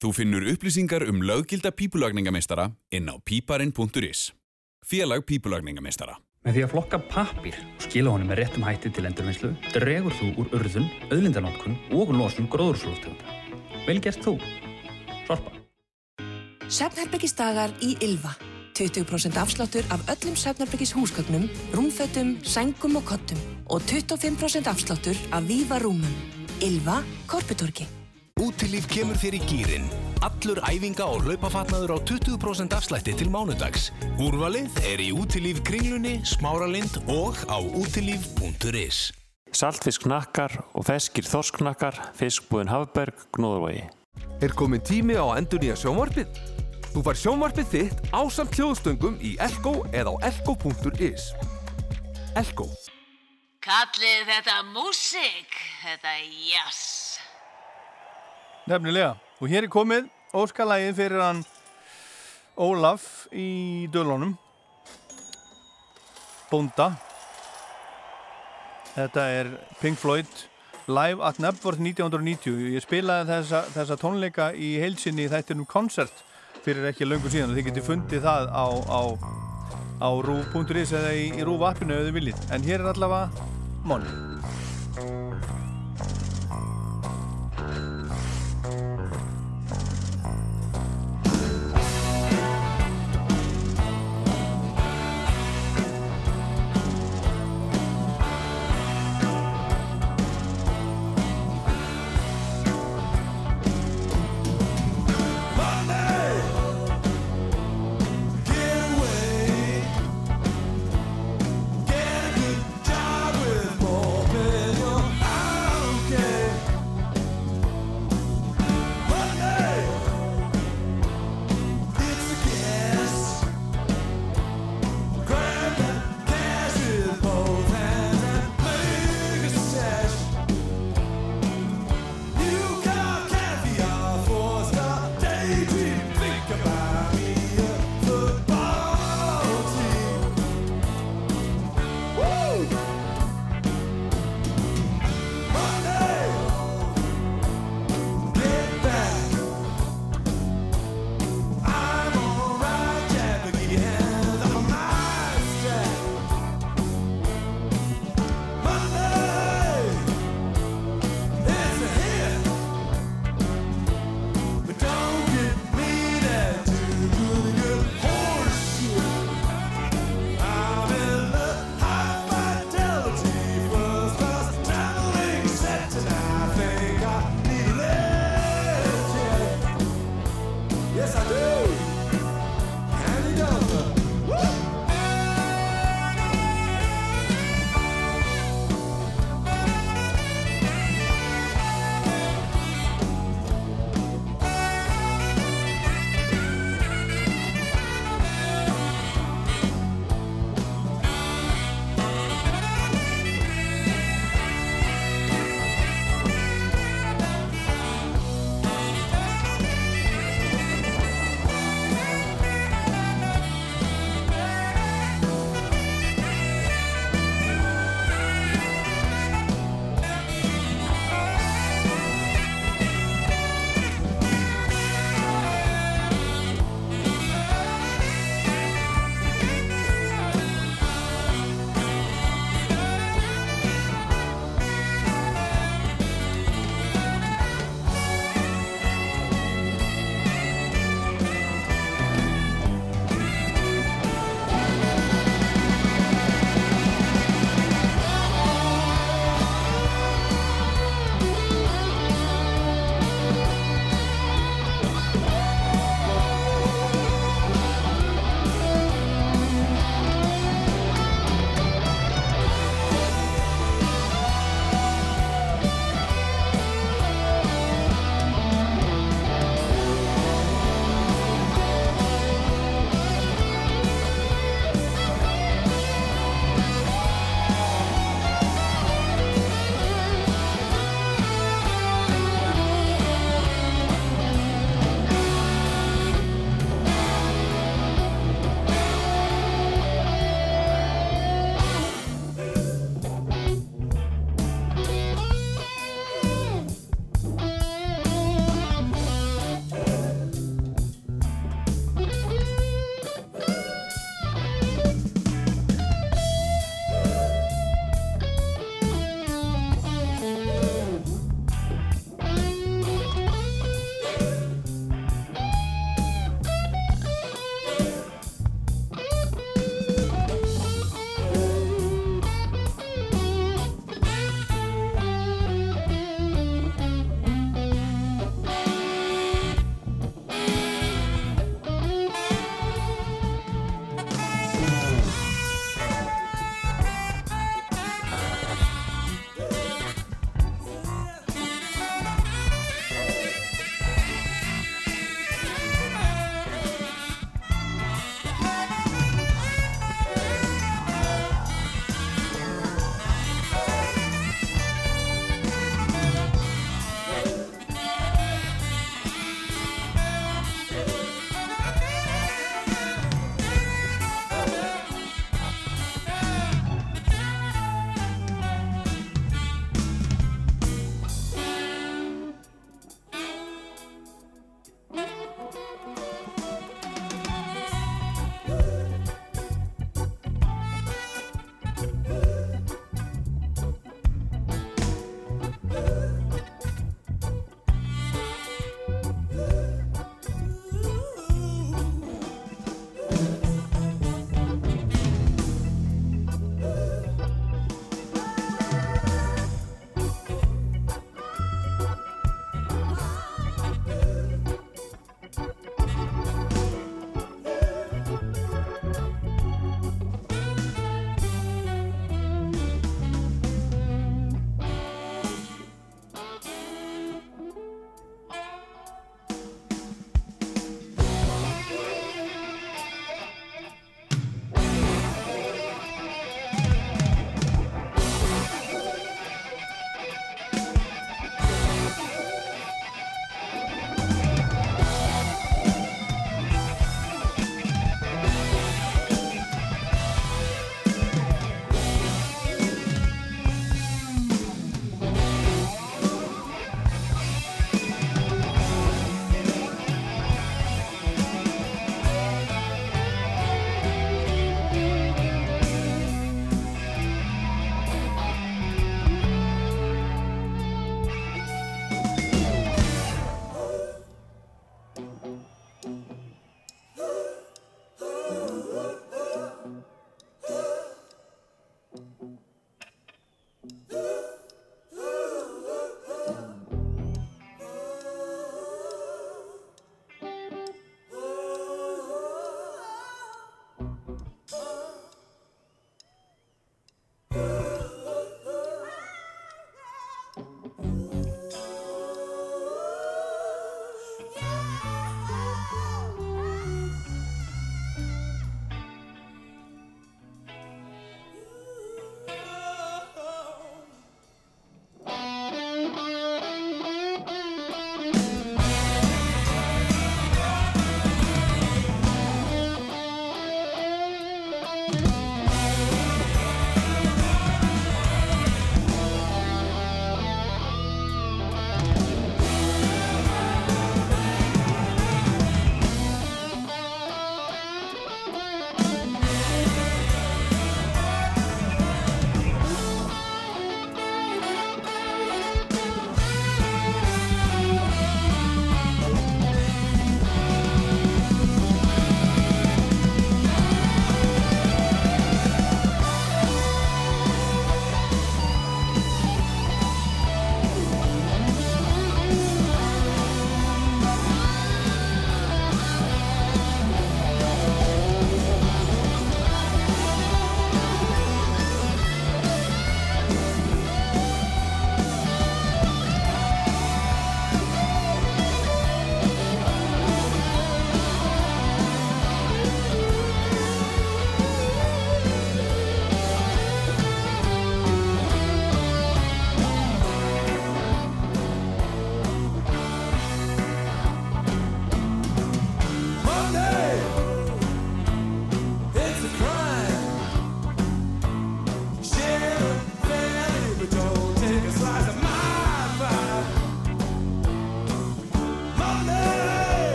Þú finnur upplýsingar um löggilda pípulagningameistara inn á píparinn.is. Félag pípulagningameistara. Með því að flokka pappir og skila honum með réttum hætti til endurvinnslu dregur þú úr urðun, auðlindanótkun og losun gróðurslóftegunda. Vel gert þú. Sorpa. Svefnherbyggisdagar í Ylva. 20% afsláttur af öllum Svefnherbyggis húsgögnum, rúmfötum, sængum og kottum og 25% afsláttur af víva rúmum. Ylva, Korputorki. Útilíf kemur þér í gýrin. Allur æfinga og hlaupafatnaður á 20% afslætti til mánudags. Úrvalið er í Útilíf kringlunni, smáralind og á útilíf.is. Saltfisknakkar og feskir þorsknakkar, fiskbúðin Hafberg, Gnóðurvægi. Er komin tími á endur nýja sjónvarpið? Þú fær sjónvarpið þitt á samt hljóðstöngum í Elko eða á elko.is. Elko. Kallið þetta músík, þetta jazz. Nefnilega. Og hér er komið óskalægið fyrir hann Ólaf í dölunum. Bónda. Þetta er Pink Floyd Live at Nebworth 1990. Ég spilaði þessa, þessa tónleika í heilsinni í þættinum koncert fyrir ekki löngu síðan og þið getið fundið það á, á, á rúf.is eða í, í rúf appinu ef þið viljið. En hér er allavega Monni.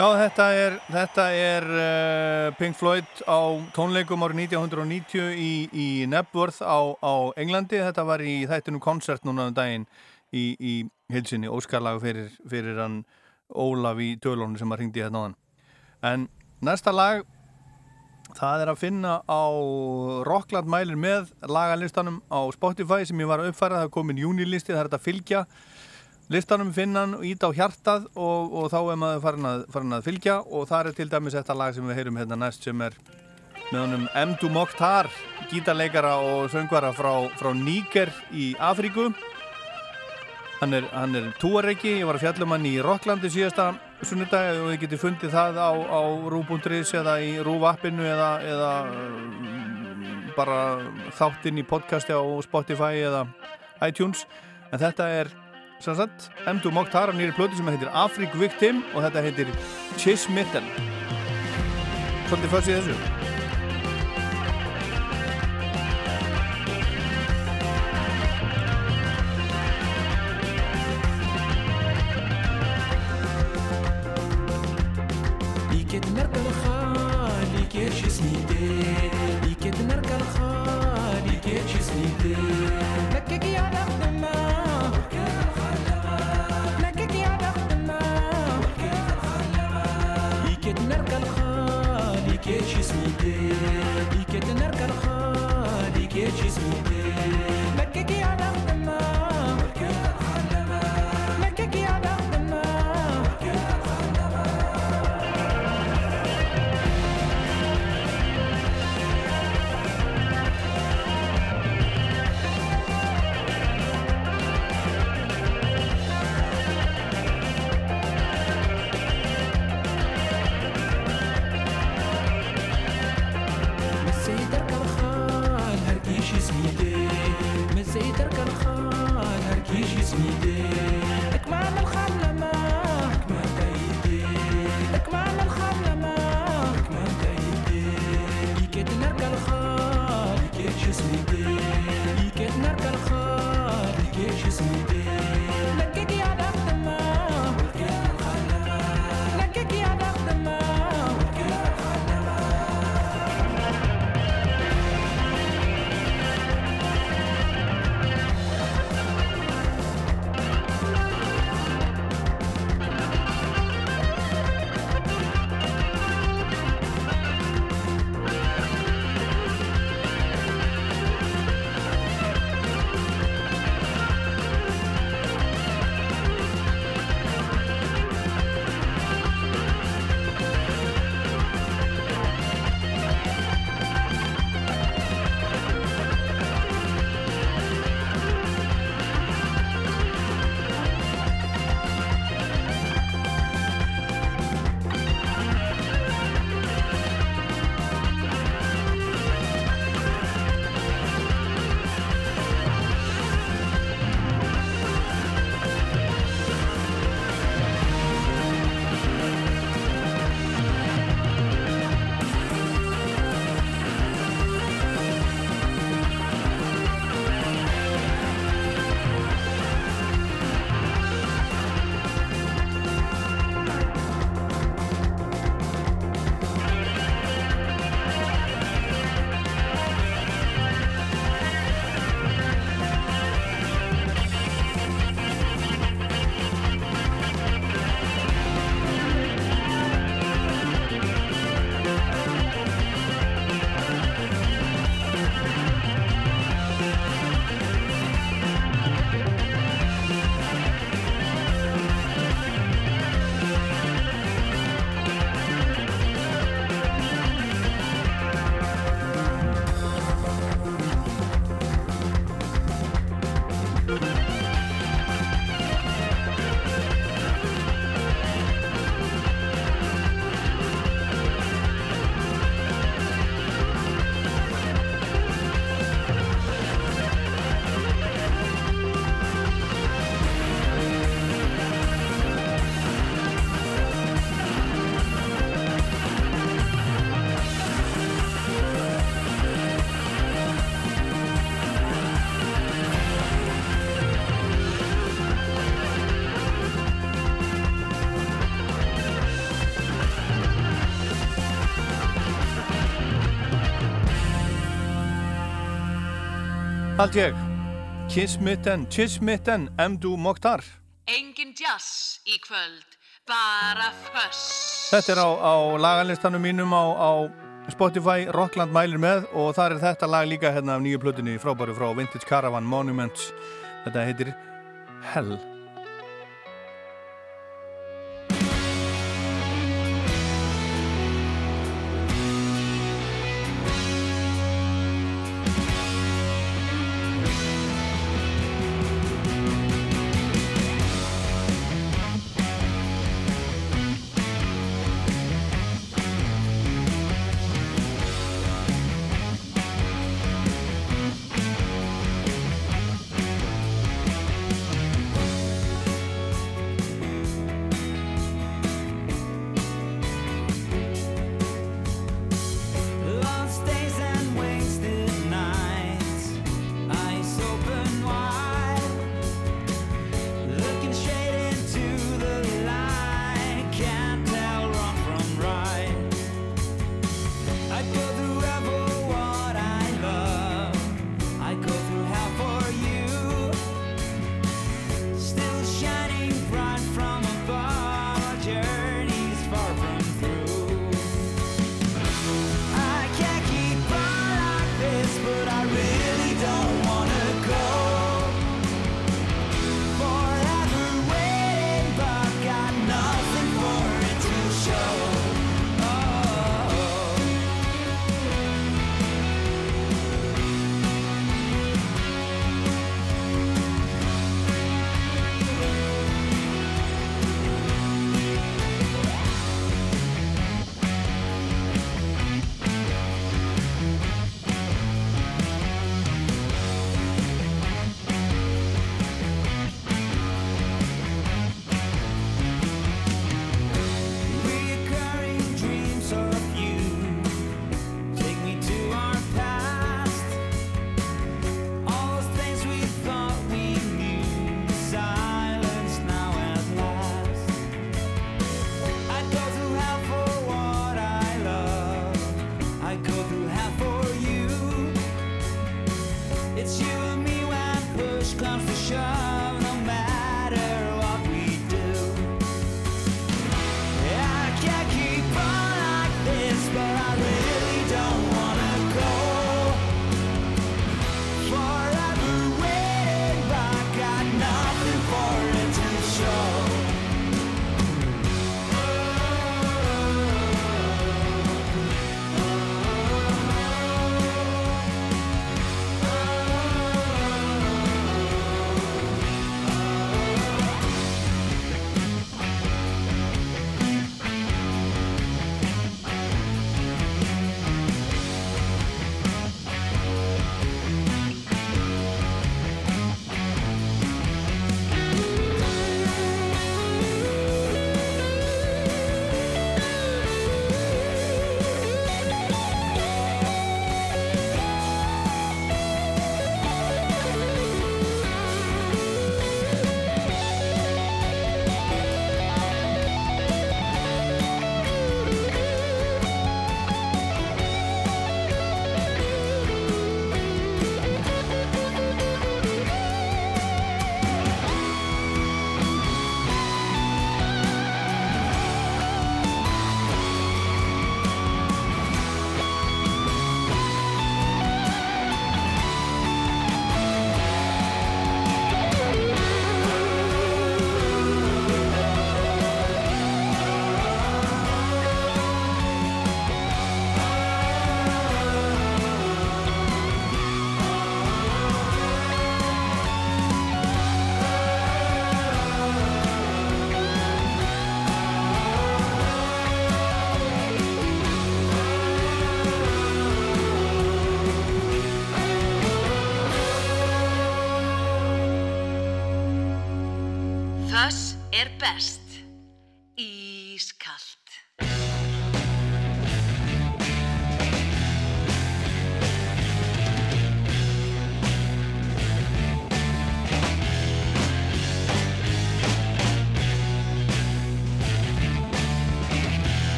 Já, þetta er, þetta er uh, Pink Floyd á tónleikum árið 1990 í, í Nebworth á, á Englandi. Þetta var í þættinum koncert núna um daginn í, í hilsinni, óskarlag fyrir, fyrir hann Ólaf í Dölónu sem að ringdi hérna á hann. En næsta lag, það er að finna á Rockland mælir með lagalistanum á Spotify sem ég var að uppfæra. Það er komin júnilisti, það er þetta fylgja listanum finnan ít á hjartað og, og þá er maður farin að, farin að fylgja. Og það er til dæmis þetta lag sem við heyrum hérna næst sem er með honum Mdu Mokhtar gítarleikara og söngvara frá, frá Níker í Afríku. Hann er, er túarreiki, ég var að fjallum hann í Rocklandi síðasta sunnudag og þið getur fundið það á, á rú.is eða í rúvappinu eða, eða bara þáttinn í podcasti á Spotify eða iTunes. En þetta er sem sagt, Mdu Mokhtar á nýri plötu sem heitir Afrik Victim og þetta heitir Chismitten Svolítið fyrst í þessu Hald ég. Kismitten, kismitten, emdu moktar Engin jazz í kvöld, bara föss Þetta er á, á lagarlistanum mínum á, á Spotify, Rockland mælir með og þar er þetta lag líka hérna af nýju plötinu frábæru frá Vintage Caravan Monuments. Þetta heitir Hell.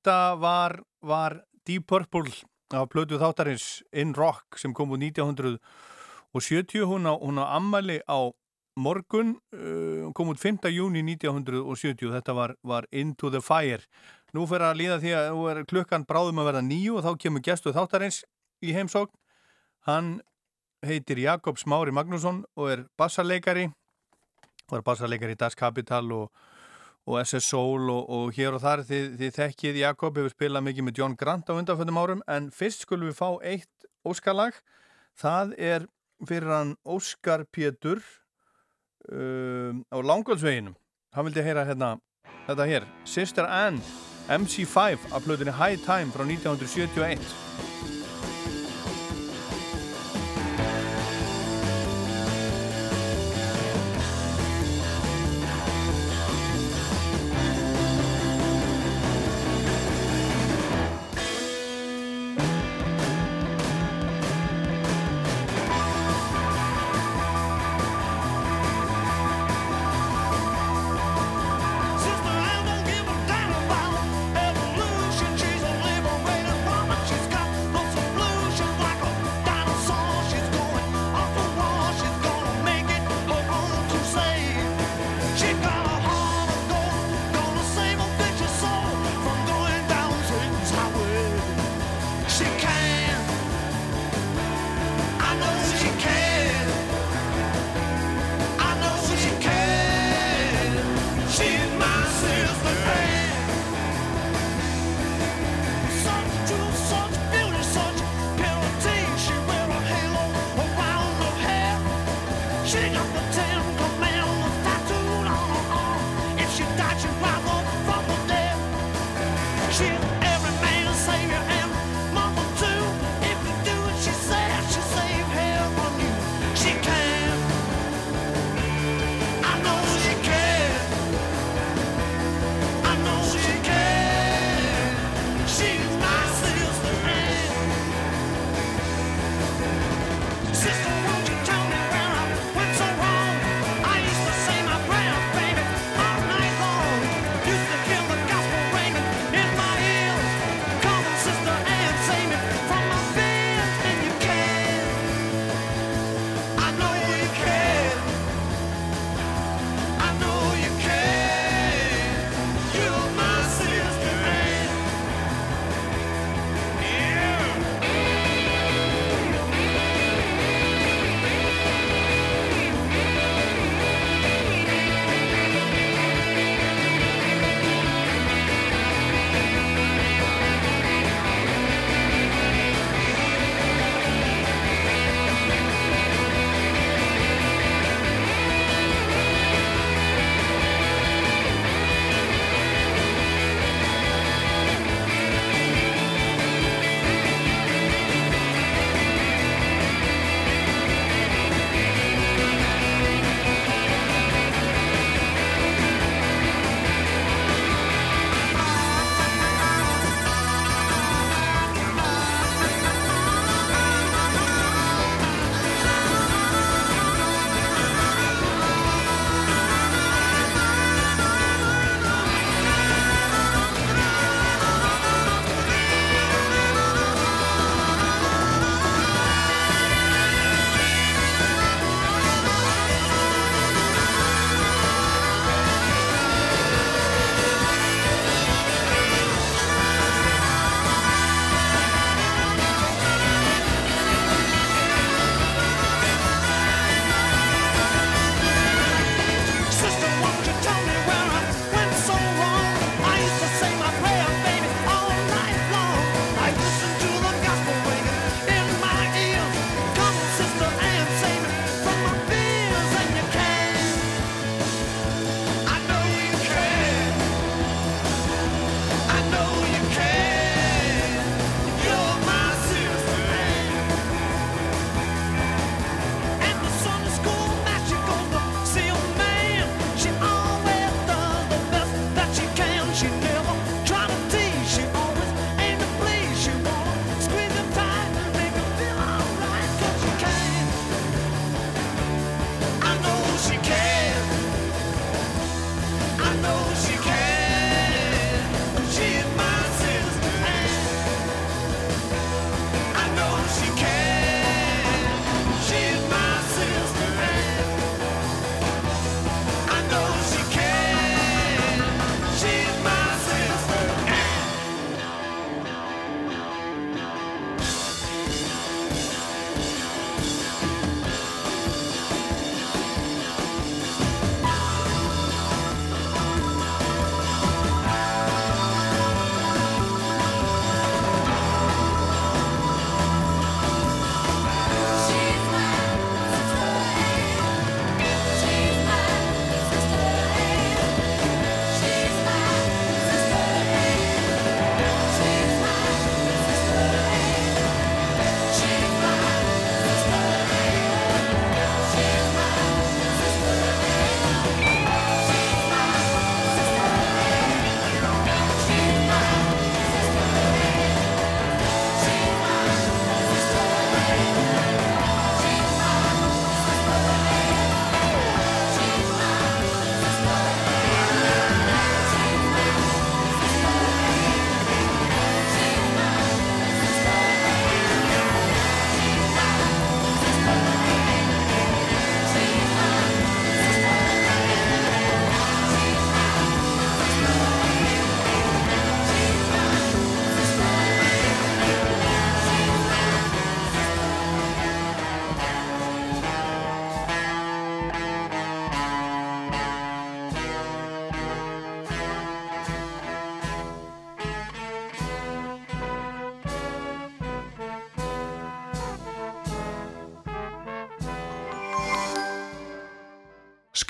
Þetta var, var Deep Purple af plötu þáttarins In Rock sem kom úr 1970 hún á, hún á ammali á morgun uh, kom út 5. júni 1970 þetta var, var Into the Fire. Nú fyrir að líða því að klukkan bráðum að verða nýju og þá kemur gestu þáttarins í heimsókn. Hann heitir Jakob Smári Magnússon og er bassarleikari var bassarleikari í Das Kapital og og SS Soul og, og hér og þar þið, þið þekkið Jakob hefur spilað mikið með John Grant á undanfjöndum árum en fyrst skulum við fá eitt Óskarlag. Það er fyrir hann Óskar Pétur um, á Langolsveginum hann vildi heyra hérna þetta hér, Sister Anne MC5 af plötunni High Time frá 1971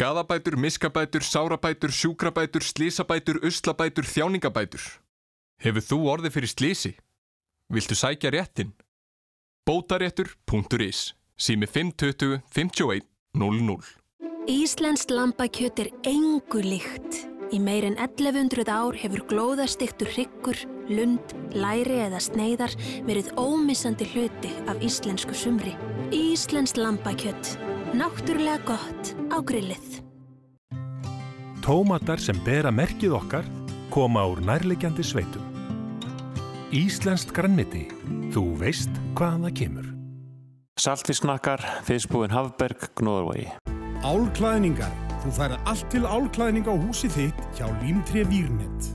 Skadabætur, miskabætur, sárabætur, sjúkrabætur, slísabætur, uslabætur, þjáningabætur. Hefur þú orðið fyrir slísi? Viltu sækja réttin? Bótaréttur.is Sími 520 51 00 Íslenskt lambakjöt er engu líkt. Í meir en 1100 ár hefur glóðastiktur hryggur, lund, læri eða sneiðar verið ómissandi hluti af íslensku sumri. Íslenskt lambakjöt. Náttúrulega gott á grillið. Tómatar sem bera merkið okkar koma úr nærlegjandi sveitum. Íslenskt grannmiti. Þú veist hvaðan það kemur. Saltfisknakkar, fiskbúin Hafberg, Gnóðarvægi. Álklæðningar. Þú færð allt til álklæðning á húsi þitt hjá Límtré Výrnett.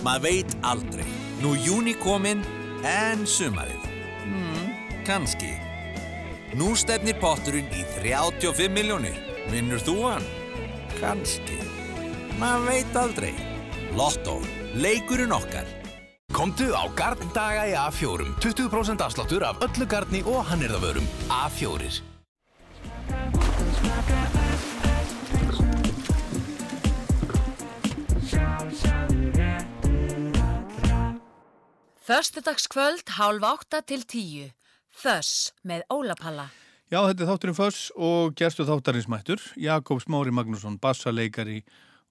Maður veit aldrei. Nú júni kominn en sumarið. Hmm, kannski. Nú stefnir potturinn í 35 miljónir. Vinnur þú hann? Kannski. Maður veit aldrei. Lotto. Leikurinn okkar. Komdu á Garndaga í A4 20% afsláttur af öllu garni og hannirðavörum A4 Þörstudagskvöld, hálf átta til tíu. Þöss með Ólapalla. Já, þetta er þátturinn Föss og gerstu þáttarins mættur. Jakob Smári Magnússon, bassaleikari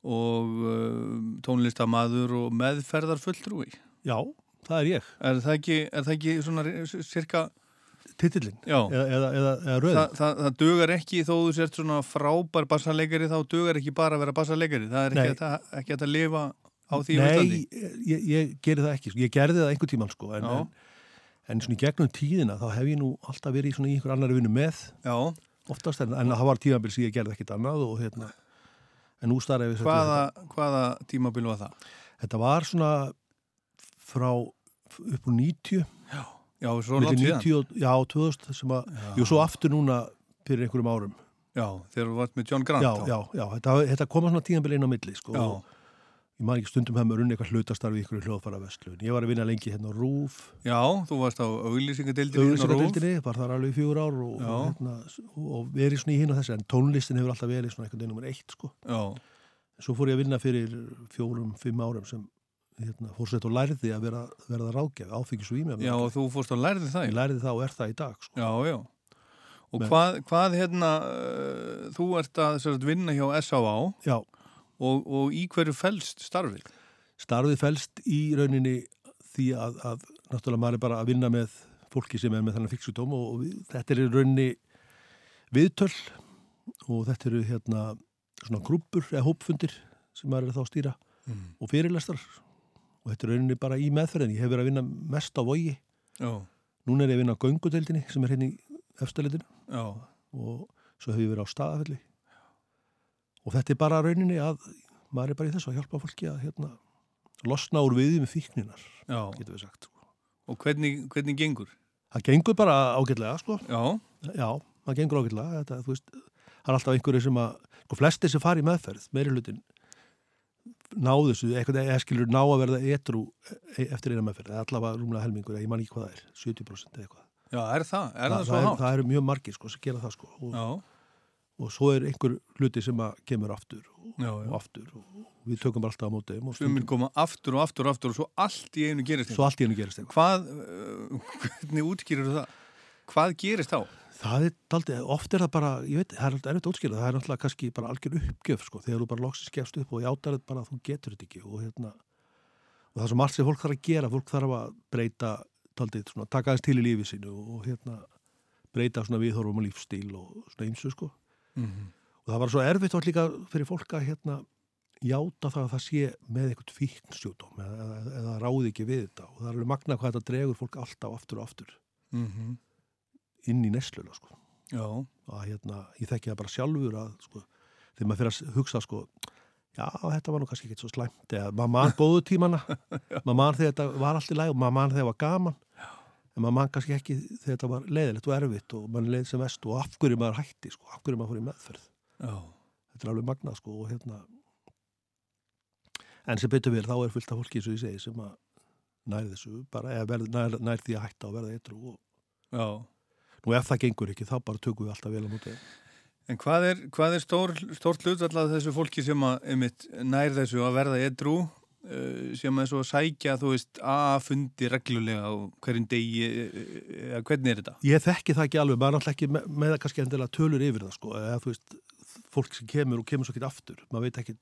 og uh, tónlistamadur og meðferðarfulltrúi. Já, það er ég. Er það ekki, er það ekki svona cirka... Titillin? Já. Eða, eða, eða, eða röðin? Þa, það, það dugar ekki þó þú sért svona frábær bassaleikari þá dugar ekki bara að vera bassaleikari. Það er ekki að, ekki að lifa á því Nei, ég, ég geri það ekki. Ég gerði það einhver tíman sko en, en, en svona í gegnum tíðina þá hef ég nú alltaf verið í einhver annar vinnu með Já. oftast en, en það var tímabil sem ég gerði ekkit annað og hérna en nú starf ég hvaða, hvaða tímabil var það? Þetta var svona frá upp úr 90 Já, já svo langt síðan. 90, Já, 2000 sem að, jú svo aftur núna fyrir einhverjum árum. Já, þegar þú vart með John Grant Já, já, já, þetta, þetta koma svona tímabil inn á milli sko. Já. Og, Ég maður ekki stundum hefði með runni eitthvað hlutastarfi í ykkur hljóðfara vestlun. Ég var að vinna lengi hérna á Rúf. Já, þú varst á auðlýsingadeildinni Auðlýsingadeildinni, var þar alveg í fjögur ár og, hérna, og verið svona í hinn og þessi. En tónlistin hefur alltaf verið svona eitthvað nummer eitt, sko. Já. Svo fór ég að vinna fyrir fjórum, fimm árum sem hérna, fór sett og lærði að vera, verða ráðgjaf, áfengjus og ímjöfn. Já, og þú fórst og lærði það? Ég lærði það og er það í dag, sko. Já, já. Og hvað, hvað hérna, uh, þú ert að vinna hjá S.A.A. Já. Og, og í hverju fælst starfið? Starfið fælst í rauninni því að, að náttúrulega maður er bara að vinna með fólki sem er með þannig fíksutóm og, og við, þetta er í rauninni viðtöl og þetta eru hérna svona grúpur eða hópfundir sem maður er þá að stýra mm. og fyrirlestar og þetta er rauninni bara í meðferðin ég hef verið að vinna mest á vogi Já. núna er ég að vinna á göngudeildinni sem er hérna í efstaleitinu Já. og svo hef ég verið á staðafelli og þetta er bara rauninni að maður er bara í þessu að hjálpa fólki að hérna, losna úr viðið með fíkninar getur við sagt sko. og hvernig, hvernig gengur? það gengur bara ágætlega sko. já. já, það gengur ágætlega þetta, veist, það er alltaf einhverju sem að sko, flesti sem fari í meðferð, meiri hlutin náðu þessu, eitthvað eða skilur ná að verða etru eftir eina meðferð, það er allavega rúmlega helmingur ég man ekki hvað það er, 70% eða eitthvað Já, er það? Er það, það? Það, það eru mjög margir sko sem gera það sko og, og svo er einhver hluti sem kemur aftur og, já, já. og aftur og við tökum alltaf á móti Sumir koma aftur og aftur og aftur og svo allt í einu gerist Svo allt í einu gerist Hvað, uh, hvernig útskýrir það? Hvað gerist þá? Það er aldrei, oft er það bara, ég veit, það er alltaf erfitt útskýrað, það er náttúrulega kannski bara algjör uppgjöf sko, þegar þú bara loksist gefst upp og játar þetta bara að þú getur þetta ekki og hérna, og það er svo margt sem fólk þarf að gera, fólk þarf að breyta taldið, svona, taka aðeins til í lífið sínu og hérna, breyta svona viðhorfum og lífstíl og svona sko mm -hmm. og það var svo erfitt og líka fyrir fólk að hérna játa það að það sé með eitthvað fíknsjúdóm eða, eða, ráði ekki við þetta og það er alveg magna hvað þetta dregur fólk alltaf aftur og aftur mm -hmm. inn í nesluna sko að hérna, ég þekki það bara sjálfur að sko, þegar maður fyrir að hugsa sko já, þetta var nú kannski ekki svo slæmt eða maður mann bóðu tímana maður mann þegar þetta var allt í læg og maður mann þegar þetta var gaman. En maður mann kannski ekki þegar þetta var leiðilegt og erfitt og mann leið sem vest og af hverju maður hætti sko, af hverju maður fór í meðferð já. þetta er alveg magnað sko og hérna en sem betur vel þá er fullt af fólki eins og ég segi sem að nær þessu bara, eða verð, nær, nær því að hætta og verða eitthru og já Nú ef það gengur ekki, þá bara tökum við alltaf vel á móti. En hvað er, hvað er stór, stórt hlut alltaf þessu fólki sem að einmitt, nær þessu að verða uh, sem að svo sækja, þú veist, að fundi reglulega á hverjum degi, eða hvernig er þetta? Ég þekki það ekki alveg, maður er alltaf ekki með, með kannski endilega tölur yfir það sko, eða þú veist, fólk sem kemur og kemur svo ekki aftur, maður veit ekki,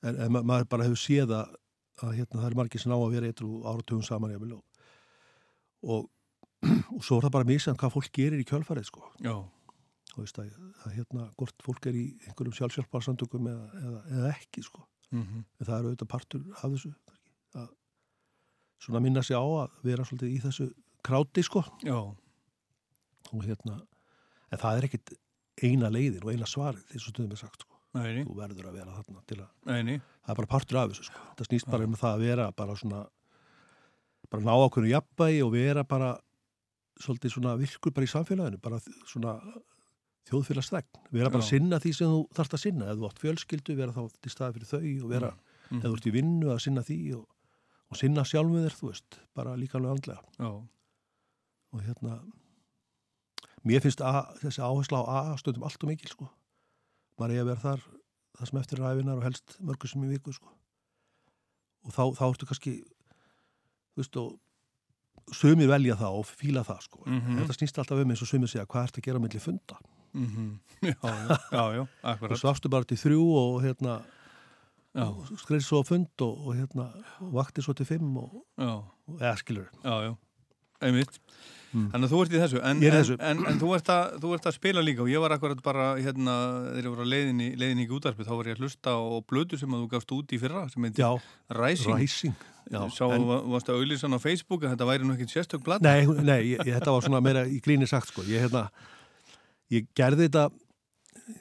en, en ma maður bara hefur séð að, að hérna, það er margir sem á að vera eitthvað áratugum saman ég og, og, og svo er það bara mísið hvað fólk gerir í kjölfarið sko. Já. Þú veist að, að hérna, hvort fólk er í einhverjum sjálfsjálfbarsandökum eða, eða, eða ekki sko. Mm -hmm. En það eru auðvitað partur af þessu, að svona minna sig á að vera svolítið í þessu kráti sko. Já. Og hérna, en það er ekkit eina leiðin og eina svarið því svo stuðum við sagt sko. Nei. Þú verður að vera þarna til að Nei. það er bara partur af þessu sko. Það snýst bara um það að vera bara svona bara ná ákveðinu jafnbægi og vera bara svolítið svona virkur bara í samfélaginu bara svona þjóðfélagsþegn. Vera bara að sinna því sem þú þarfst að sinna. Ef þú átt fjölskyldu, vera þá til staði fyrir þau og vera, Mm. ef þú ert í vinnu að sinna því og, og sinna sjálfum þér, þú veist bara líka alveg andlega. Já. og hérna mér finnst að, þessi áhersla á A stöndum allt og mikil sko. Maður er að vera þar það sem eftir ræfinar og helst mörgur sem í viku sko. Og þá, þá ertu kannski þú veist og sumir velja það og fíla það sko. Mhm. þetta snýst alltaf um eins og sumir segja hvað ertu að gera á milli funda Mm Já, já, já, já, og akkurat. svafstu bara til þrjú og hérna Já. skreið svo á fund og, og hérna og vakti svo til fimm og, og eða skilur Já, já, einmitt. Þannig að þú ert í þessu. En, í en, þessu. En, en, þú, ert að, þú ert að spila líka og ég var akkurat bara, hérna, þegar ég á leiðinni, leiðinni í útarpið, þá var ég að hlusta á blödu sem að þú gafst út í fyrra, sem heitir Rising. Rising, já, Sá, varst að auðlýsa á Facebook að þetta væri nú ekkit sérstök blad. Nei, nei ég, ég, þetta var svona meira í gríni sagt sko. Ég, hérna, ég gerði þetta,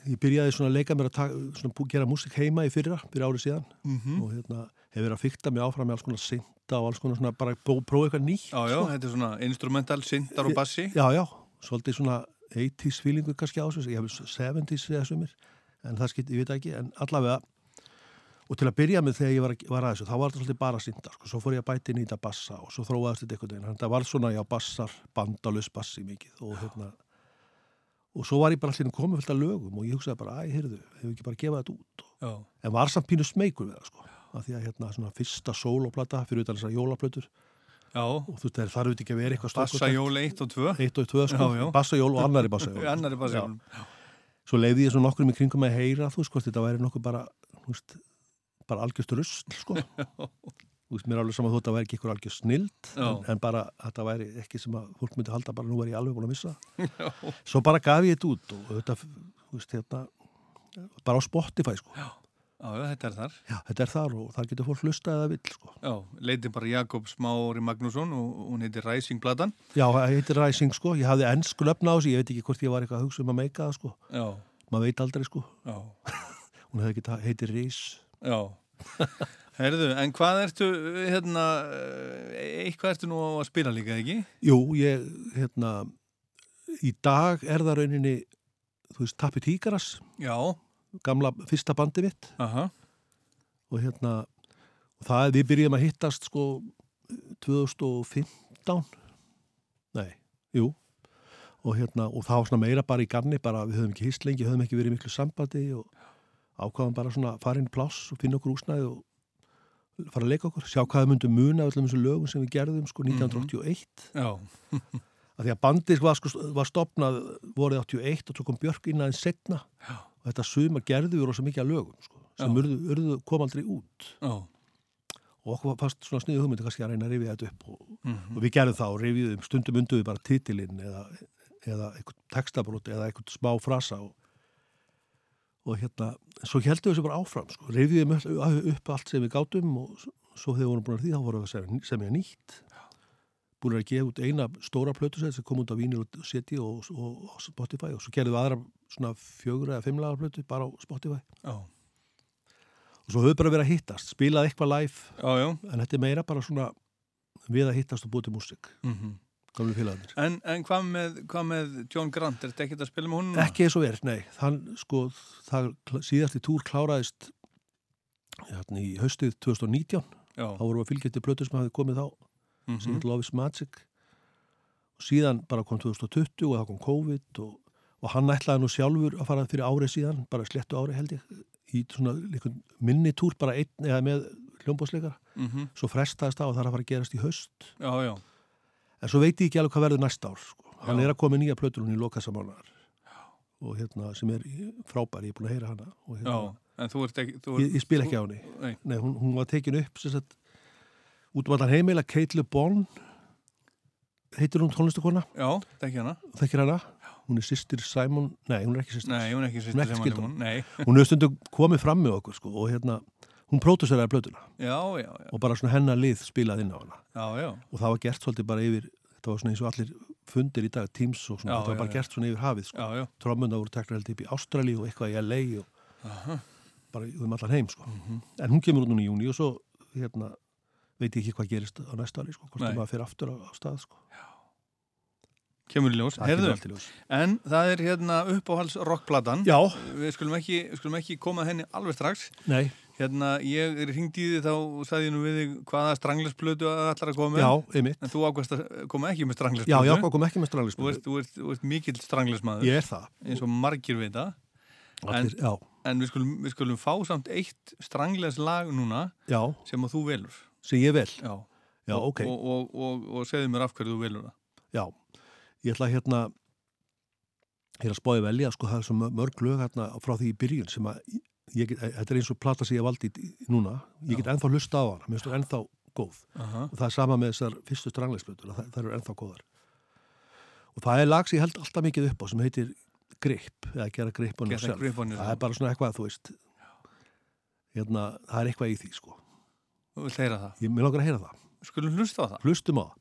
ég byrjaði svona að leika mér að taka, svona, gera músik heima í fyrra, fyrir árið síðan Mhm. og hérna, hef verið að fykta mig áfram með alls konar synda og alls konar svona bara pró- prófa eitthvað nýtt. Já, já, sko. þetta er svona instrumental, syntar og bassi. Já, já, svolítið svona 80s feelingur kannski á þessu, ég hef 70s eða sumir, en það skipt, ég veit ekki, en allavega, og til að byrja með þegar ég var, var að þessu, þá var þetta svolítið bara synda, sko, svo fór ég að bæti þetta bassa og svo þróaðist þetta einhvern veginn, þannig að það var svona, já, bassar, bandalus bassi mikið og hérna, og svo var ég bara allir komið fullt af lögum og ég hugsaði bara, æ, heyrðu, hefur ekki bara gefað þetta út, Já. en var samt pínu smeykur við það, sko, af því að hérna, svona fyrsta sóloplata fyrir utan þessar jólaplötur, Já. og þú veist, það þarf ekki að vera eitthvað stórkostlegt. Bassajól 1 og 2. 1 og 2 sko, bassajól og annari bassajól. Svo leiði ég svo nokkur í kringum að heyra þú veist, þetta væri nokkuð bara veist, bara algjörst rusl sko. þú veist, mér er alveg saman þótt að væri ekki eitthvað algjörst snild en, en bara þetta væri ekki sem að fólk myndi halda bara nú er ég alveg búin að missa. Já. svo bara gaf ég þetta út og þetta, þú veist, hérna bara á Spotify sko. Já, já, þetta er þar. Já, þetta er þar og þar getur fólk hlusta eða vill sko. Já, leiti bara Jakob Smári Magnússon og hún heitir Rising Platan. Já, það heitir Rising sko, ég hafði ennsku löfna á þessu, ég veit ekki hvort ég var eitthvað að hugsa um að meika það sko. Já. maður veit aldrei sko Herðu, en hvað ertu, hérna, eh, eitthvað ertu nú að spila líka, ekki? Jú, ég, hérna, í dag er það rauninni, þú veist, Tappi Tíkaras. Já. Gamla fyrsta bandi mitt. Aha. Og hérna, og það, við byrjum að hittast, sko, 2015. Nei, jú. Og hérna, og það var svona meira bara í ganni, bara við höfum ekki hist lengi, höfum ekki verið miklu sambandi og ákvaðum bara svona í pláss og finna okkur úsnæði og fara að leika okkur, sjá hvað við myndum muna af öllum þessu lögum sem við gerðum sko 1981 Já. að því að bandið var, sko, var stopnað vorið 81 og kom Björk inn aðeins setna Já. og þetta suma gerðu við rosa mikið af lögum sko, sem urðu, urðu kom aldrei út Já. og okkur fast svona sniðu hugmyndi kannski að reyna að rifja þetta upp og, Mhm. og við gerðum það og rifjuðum stundum unduðu bara titilinn eða, eða eitthvað textabrót eða eitthvað smá frasa og, og hérna, svo heldum við þessu bara áfram sko, rifjuðum upp, allt sem við gátum og svo þegar við vorum búin að því þá vorum við semja- semja nýtt búin að gefa út eina stóra plötusett sem kom út á Vínir og City og, og, og Spotify og svo gerðum við aðra svona fjögur eða fimmlaga plötu bara á Spotify Já. og svo við bara verið að hittast spilað eitthvað live já, já. en þetta er meira bara svona við að hittast og búið til músik Mhm. Gamlu félagarnir En, en hvað, með, hvað með John Grant, er þetta ekkert að spila með hún? ekki eins og er, nei þann, sko, það kl- síðasti túr kláraðist hérna, í haustið 2019 Já. þá vorum við að fylgja til plötu sem hafði komið þá Mhm. sem heit Love is Magic og síðan bara kom 2020 og það kom COVID og, og hann ætlaði nú sjálfur að fara fyrir árið síðan, bara slettu árið held ég í svona minni túr bara einn eða með hljómbósleikar mm -hmm. svo frestaðist það og það er að fara að gerast í haust Já, já En svo veit ég ekki alveg hvað verður næsta ár sko. Hann er að koma með nýja plötur hún í lokasamánar og hérna sem er frábær, ég er búin að heyra hana. Og, hérna, Já, en þú ert ekki þú ert, ég, ég spil ekki á henni. Nei. Nei, hún, hún var tekin upp sem sagt, út um allan heimil að Kate Le Bon. Heitir hún tónlistakona Já, þekki hana. Þekkir hana, hún er sýstir Simon nei, hún er ekki sýstir hún er ekki systir Simon skyld Lemon, honum. nei. hún hefur stundum komið fram með okkur sko, og hérna, hún próduseraði plötuna Já, já, já og bara svona hennar lið spilað inn á hana Já, já og það var gert svolítið bara yfir þetta var svona eins og allir fundir í dag Teams og svona, þetta var bara gert svona yfir hafið sko. Trommunda voru teknar held upp í Ástrali og eitthvað í LA og Aha. bara um allan heim sko. Mhm. en hún kemur út núna í júni og svo hérna, veit ég ekki hvað gerist á næsta ári sko, hvort það maður fyrir aftur á, á stað sko. Kemur í ljós, ljós. En það er hérna uppáhalds rockplatan. Við skulum ekki, skulum ekki koma henni alveg strax Nei. Hérna, ég er hringt í því þá sagði ég nú við þig hvaða stranglesplötu allar að koma með Já, einmitt. En þú ákvæmst að koma ekki með stranglesplötu Já, ég ákvað að koma ekki með stranglesplötu. Þú ert, þú ert, þú ert mikill stranglesmaður Ég er það. Eins og margir vita Allir, já. En, en við, skulum, við skulum fá samt eitt strangleslag núna Já. sem að þú velur sem ég vel Já, Já, og, ok. Og, og, og, og segðu mér af hverju þú velur það Já, ég ætla hérna ég er að spáði velja sko það er svo mörg lög hérna frá því í byrjun sem að get, þetta er eins og plata sem ég valdi núna, ég get ennþá hlusta á hana. Mér finnst þú ennþá góð. Aha. og það er sama með þessar fyrstu stranglegsblötur það, það eru ennþá góðar. Og það er lag sem ég held alltaf mikið upp á sem heitir Grip, eða gera grip on yourself. Það er bara svona eitthvað, þú veist. Hérna, það er eitthvað í því sko. Þú vilt heyra það? Ég, mér langar að heyra það. Skulum hlusta á það. Hlustum á það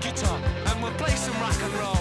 guitar and we'll play some rock and roll.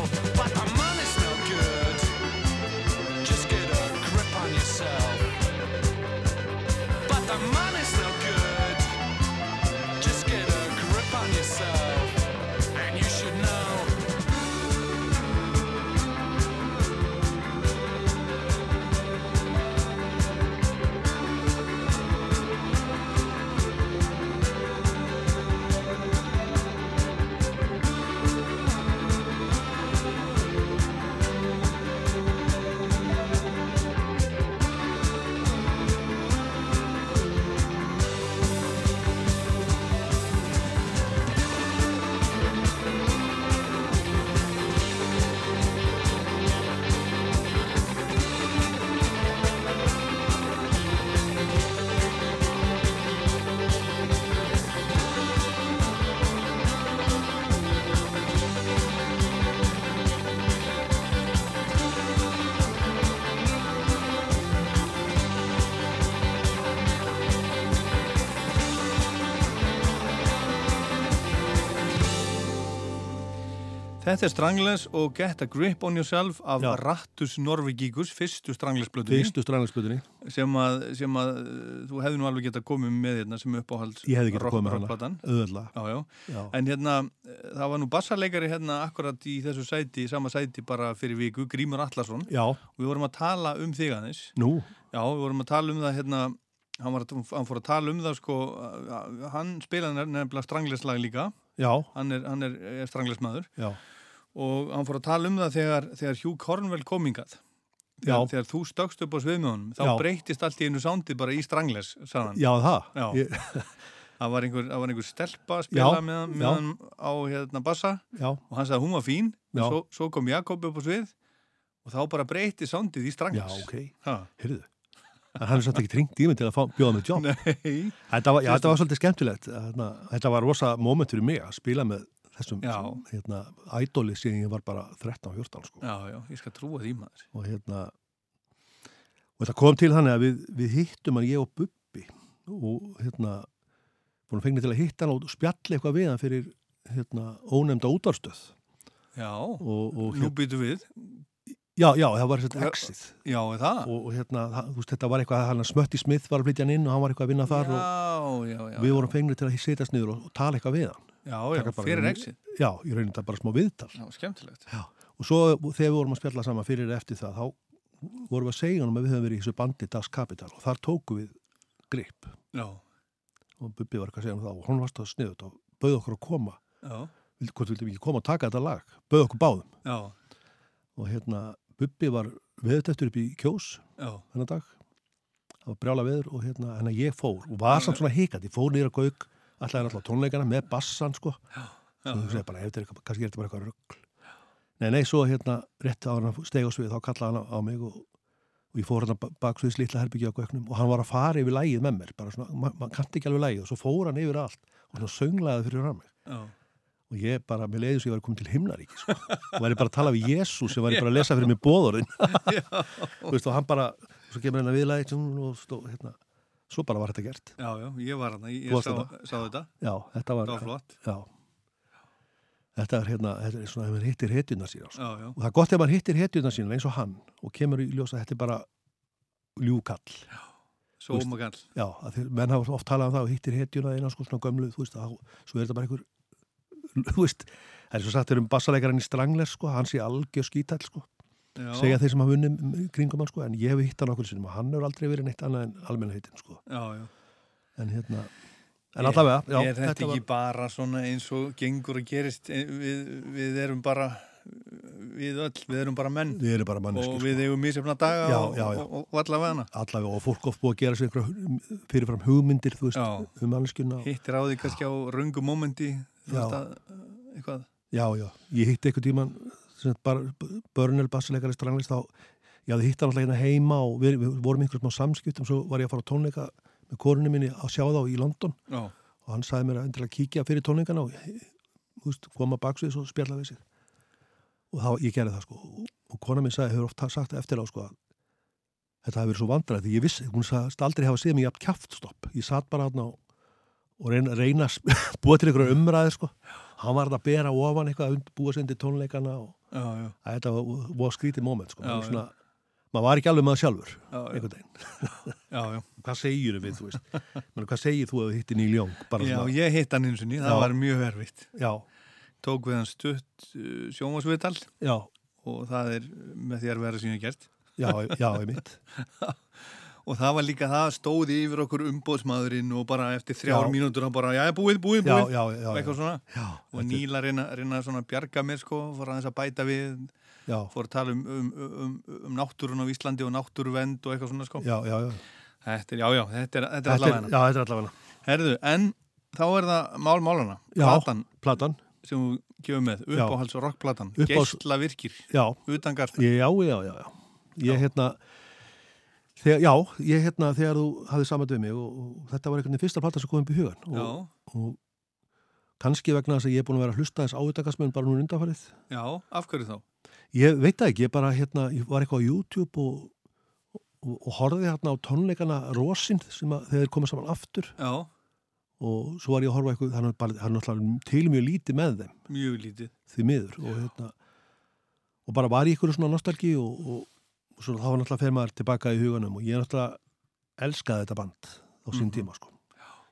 Þetta er Strangless og Get a Grip on Yourself af Já. Rattus Norvegíkus, fyrstu Strangless-blötunni. Fyrstu Strangless-blötunni. Sem að, sem að uh, þú hefði nú alveg getað komið með hérna sem uppáhalds Ég hefði getað rock- komið með rockplatan. Auðveldlega. Já, já. En hérna, eh, það var nú bassarleikari hérna akkurat í þessu sæti, í sama sæti bara fyrir viku, Grímur Allarsson. Já. Við vorum að tala um þig aðeins. Nú? Já, við vorum að tala um það hérna, hann, var, að- hann fór að tala um það sko, að- hann spilaði nefnilega Strangless-lag líka. Já. Hann er, hann er, er Strangless-maður. Já. Og hann fór að tala um það þegar, þegar Hugh Cornwell komingað. Já. Þegar, þegar þú stökst upp á svið með honum, þá Já. breytist allt í einu sándið bara í hann. Já, það? Já. Ég- Það var einhver, það var einhver stelpa að spila Já, með, já. með hann á hérna bassa Já. og hann sagði að hún var fín Já. og svo, svo kom Jakob upp á svið og þá bara breyti sándið í Já, Strangless. ok. Heyrðu. Hann er svolítið ekki tringt í mig til að fá, bjóða með jobb. Nei. Þetta var, já, þetta var svolítið skemmtilegt. Þetta, var rosa moment fyrir mig að spila með þessum hérna, ædóli síðan ég var bara 13-14 sko. Já, já, ég skal trúa því maður. og hérna og þetta kom til þannig að við, við hittum hann ég og Bubbi og hérna búin að fengni til að hitta hann og spjalli eitthvað við hann fyrir hérna ónefnda útvarstöð Já, og, og nú byttum við. Já, já, það var þetta exið Já, það? og, og hérna, það, þú veist, þetta var eitthvað hann Smötti Smith var að flytja hann inn og hann var eitthvað að vinna þar Já, og já, já. við vorum fengni til að setjast niður og, og tala eitthvað við hann Já, já, fyrir exið. Já, ég raunin þetta bara smá viðtal Já, skemmtilegt. Já, og svo þegar við vorum að spjalla saman fyrir eftir það, þá vorum við að segja hann að við höfum verið í þessu bandi Das Kapital og þar tóku við grip Já. og Bubbi var eitthvað að segja um það og hún varst að sniðut og bauð okkur að koma Já. Vildi, hvort vildum við ekki koma að taka þetta lag bauð okkur báðum Já. og hérna Bubbi var veðut eftir upp í kjós þennan dag það var brjála veður og hérna hennar ég fór og var samt svona hikandi, fór nýra gauk allavega alltaf tónleikana með bassan sko Já. svo þú segir bara, ef þetta er eitthvað, kannski er þetta bara eitthvað röggl nei, nei, svo hérna rétt á hann að stega á svið, þá kallaði hann á mig og, og ég fór hérna baksviðs litla herbyggja á göknum og hann var að fara yfir lægið með mér bara svona, maður ma kanti ekki alveg lægið og svo fór hann yfir allt og svona sönglaði fyrir hann mig Já. og ég bara, mér leiði svo ég var komin til himnaríki sko. og væri bara að tala við Jésu sem væri bara að lesa fyrir mig bóðorðin og hann bara, svo kemur hann að viðlæði og stó, hérna, svo bara var þetta gert Já, já, ég var hann, ég sá, sá þetta. Já, þetta var, Það var flott. Já. Þetta er hérna, þetta er svona ef maður hittir hetjuna sína. sko. Já, já. Og það er gott ef maður hittir hetjuna sína eins og hann og kemur í ljósa þetta er bara ljúkall. Þú veist, Sómakall. Já, þeir, menn hafa oft talað um það og hittir hetjuna eina sko svona gömlu, þú veist, að, svo er þetta bara einhver, þú veist, það er svo sagt þeir um bassalegarinn í Strangler sko, hann sé algjör skítall sko. Já. Segja þeir sem hafa vunni kringum hann sko, en ég hef hitt hann okkur sinum og hann hefur aldrei verið neitt annað en almenna heitin sko. En hérna, en allavega, já, Er þetta, þetta ekki var- bara svona eins og gengur að gerist Eh, við, við erum bara við öll, við erum bara menn. Við erum bara manneskjur, og við eigum mísefna daga Já, og, og, og, og allavega allavega og fólk oft búið að gera sér einhverja fyrirfram hugmyndir, þú veist, um manneskjuna og- hittir á því kannski á að, uh, eitthvað. Já, já, ég hitti einhvern tíman sem sagt bara börnel bassleikari stranglist þá, ég hafði hitt hann alltaf hérna heima og við, við vorum einhvern smá samskiptum svo var ég að fara á tónleika með korunni minni að sjá þá í London Já. og hann sagði mér að endilega kíkja fyrir tónleikana og þú veist, koma baksvið og spjalla við sig og þá, ég gerði það sko og, kona minn sagði, hefur oft sagt eftir á sko að þetta hafi verið svo vandræð því ég vissi, hún sagðist aldrei hafa séð mig jafn kjaftstopp ég satt bara hann og, og reyna, reyna að búa til einhverju umræði sko hann var að bera ofan eitthvað und- búa sér undir tónleikana og. Að þetta var, var skrítið moment sko. Maður, var ekki alveg maður sjálfur Já, já. einhvern veginn. Hvað segir við, þú veist? Menni, hvað segir þú hittir Neil Young? Bara Já, ég hitt hann eins og ný, það var mjög erfitt. Já. Tók við hann stutt uh, sjónvarsviðtal Já. og það er með því að vera síðan gert. Já, já, einmitt. og það var líka það stóði yfir okkur umbóðsmaðurinn og bara eftir þrjár Já. mínútur hann bara, já, búið, búið, búið. já, já, og eitthvað svona. Og Níla reyna, reyna svona að bjarga mér sko, fór aðeins að bæta við. Fór að tala um, um, um, um náttúrun á Íslandi og náttúruvend og eitthvað svona sko. Þetta er, já, já, þetta er, þetta er allavega já, þetta er allavega Herðu, en þá er það mál málana platan, platan. Sem þú gefur með, uppáhalds og rockplatan. Geisla virkir, utan garsta Já, já, já, já. Ég hérna, þegar, já, ég hérna, þegar þú hafði saman við mig og, og þetta var einhvern veginn fyrsta plata sem kom upp í hugan og, Já. og kannski vegna þess að ég er búin að vera að hlusta þess áutakasmöðun bara núna undanfarið. Já, af hverju þá? Ég veit það ekki, ég bara hérna, ég var eitthvað á YouTube og, og, og horfði hérna á tónleikana Rosin sem að þeir komið saman aftur Já. og svo var ég að horfa eitthvað, hann er bara, hann er náttúrulega til mjög lítið með þeim Mjög lítið. því miður og hérna og bara var í ykkur svona nostalgi og, og, og svo þá var náttúrulega fer maður tilbaka í huganum og ég náttúrulega elskaði þetta band á sín Mhm. tíma sko.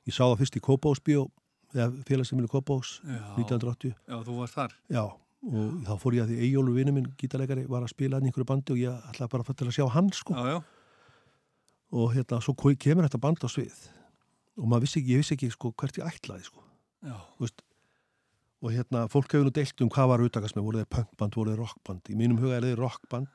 Ég sá það fyrst í Kópásbíó eða félagsemilu Kópás Já. 1980 Já, þú varst þar. Já, og þá fór ég að því Eyjólu vinnu minn, gítarleikari, var að spila hann í einhverju bandi og ég ætlaði bara að fara til að sjá hann sko. Já, já. Og hérna, svo kemur þetta band á svið og maður vissi ekki, ég vissi ekki sko hvert ég ætlaði sko. Já. Þú veist, og hérna, fólk hefur nú deilt um hvað var auðvitaðkast með, voru þeir punkband, voru þeir rockband í mínum huga er þeir rockband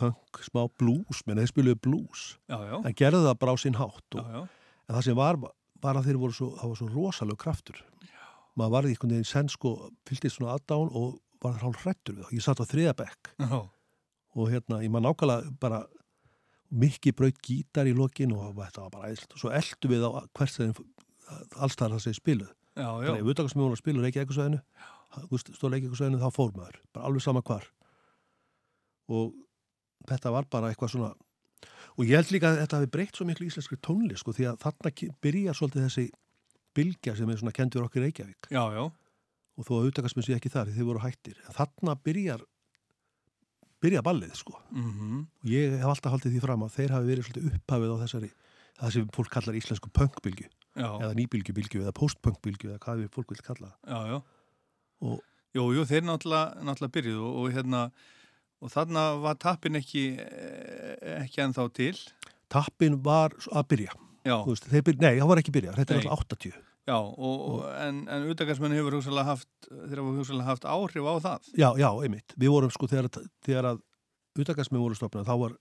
punk, smá blues, menn þeir spiluðu blues Já, já. en gerðu það bara á sinn hátt og, Já, já. en það sem var, var að þeir voru svo, það var svo rosalega kraftur já. maður varði einhvern veginn senn sko, fylgtist svona aðdán og var hálf hrættur við það, ég satt á þriðabekk og hérna, ég maður nákvæmlega bara mikið braut gítar í lokin og þetta var bara æðislegt og svo eldu við á hvert þeim allstæðar það sem spiluð Já, já. þannig ef utakastmjóðunar spilur ekki eitthvað sveðinu stóð ekki eitthvað sveðinu þá fór maður bara alveg sama hvar og þetta var bara eitthvað svona og ég held líka að þetta hafi breytt svo miklu íslenskri tónlist sko því að þarna byrjar svolítið þessi bylgja sem er svona kendur okkur Reykjavík Já, já. og þó að utakastmjóð sé ekki þar þið voru hættir þarna byrjar byrja ballið sko Mhm. og ég hef alltaf haldið því fram að þeir hafi verið svolítið upphafið á þessari það sem fólk kallar íslensku punkbylgju Já. eða nýbylgjubylgju eða postpunkbylgju eða hvað við fólk vil kalla. Já. Og, Jú, jú, þeir náttúrulega, náttúrulega byrjuðu og, og hérna, og þarna var tappin ekki, eh, ekki ennþá til. tappin var að byrja veist, þeir byrja, nei, það var ekki byrja, þetta er Nei. alltaf 80 Já, og, og, en, en utakarsmenn hefur hugsalega haft, þeir hafa hugsalega haft áhrif á það. já, já, einmitt, við vorum sko þegar, þegar að utakastmið voru stopnað þá var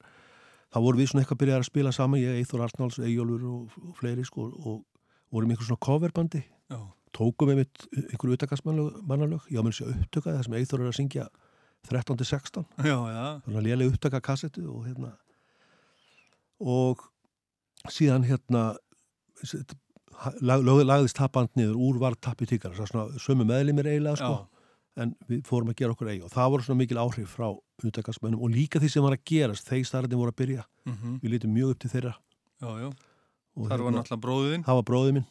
þá vorum við svona eitthvað byrjað að spila saman ég, Eithor Arnalds, Eyjólfur og, og fleiri sko og vorum einhver svona coverbandi Já. tókum einmitt einhverju utakastmannalög já, menn sé upptöka það sem Eithor er að syngja 13-16 Já, já. þannig að lélega upptaka kassetu og hérna og síðan hérna lag, lag, lagðist tappand niður úr var tappi tíkar það er svona sömu meðlimir eiginlega sko en við fórum að gera okkur eigi og það voru svona mikil áhrif frá utakastmönnum og líka því sem var að gerast þeir starfinn voru að byrja Mhm. við lítum mjög upp til þeirra Já, já. Og Þar var hérna- náttúrulega bróðin. það var bróðið minn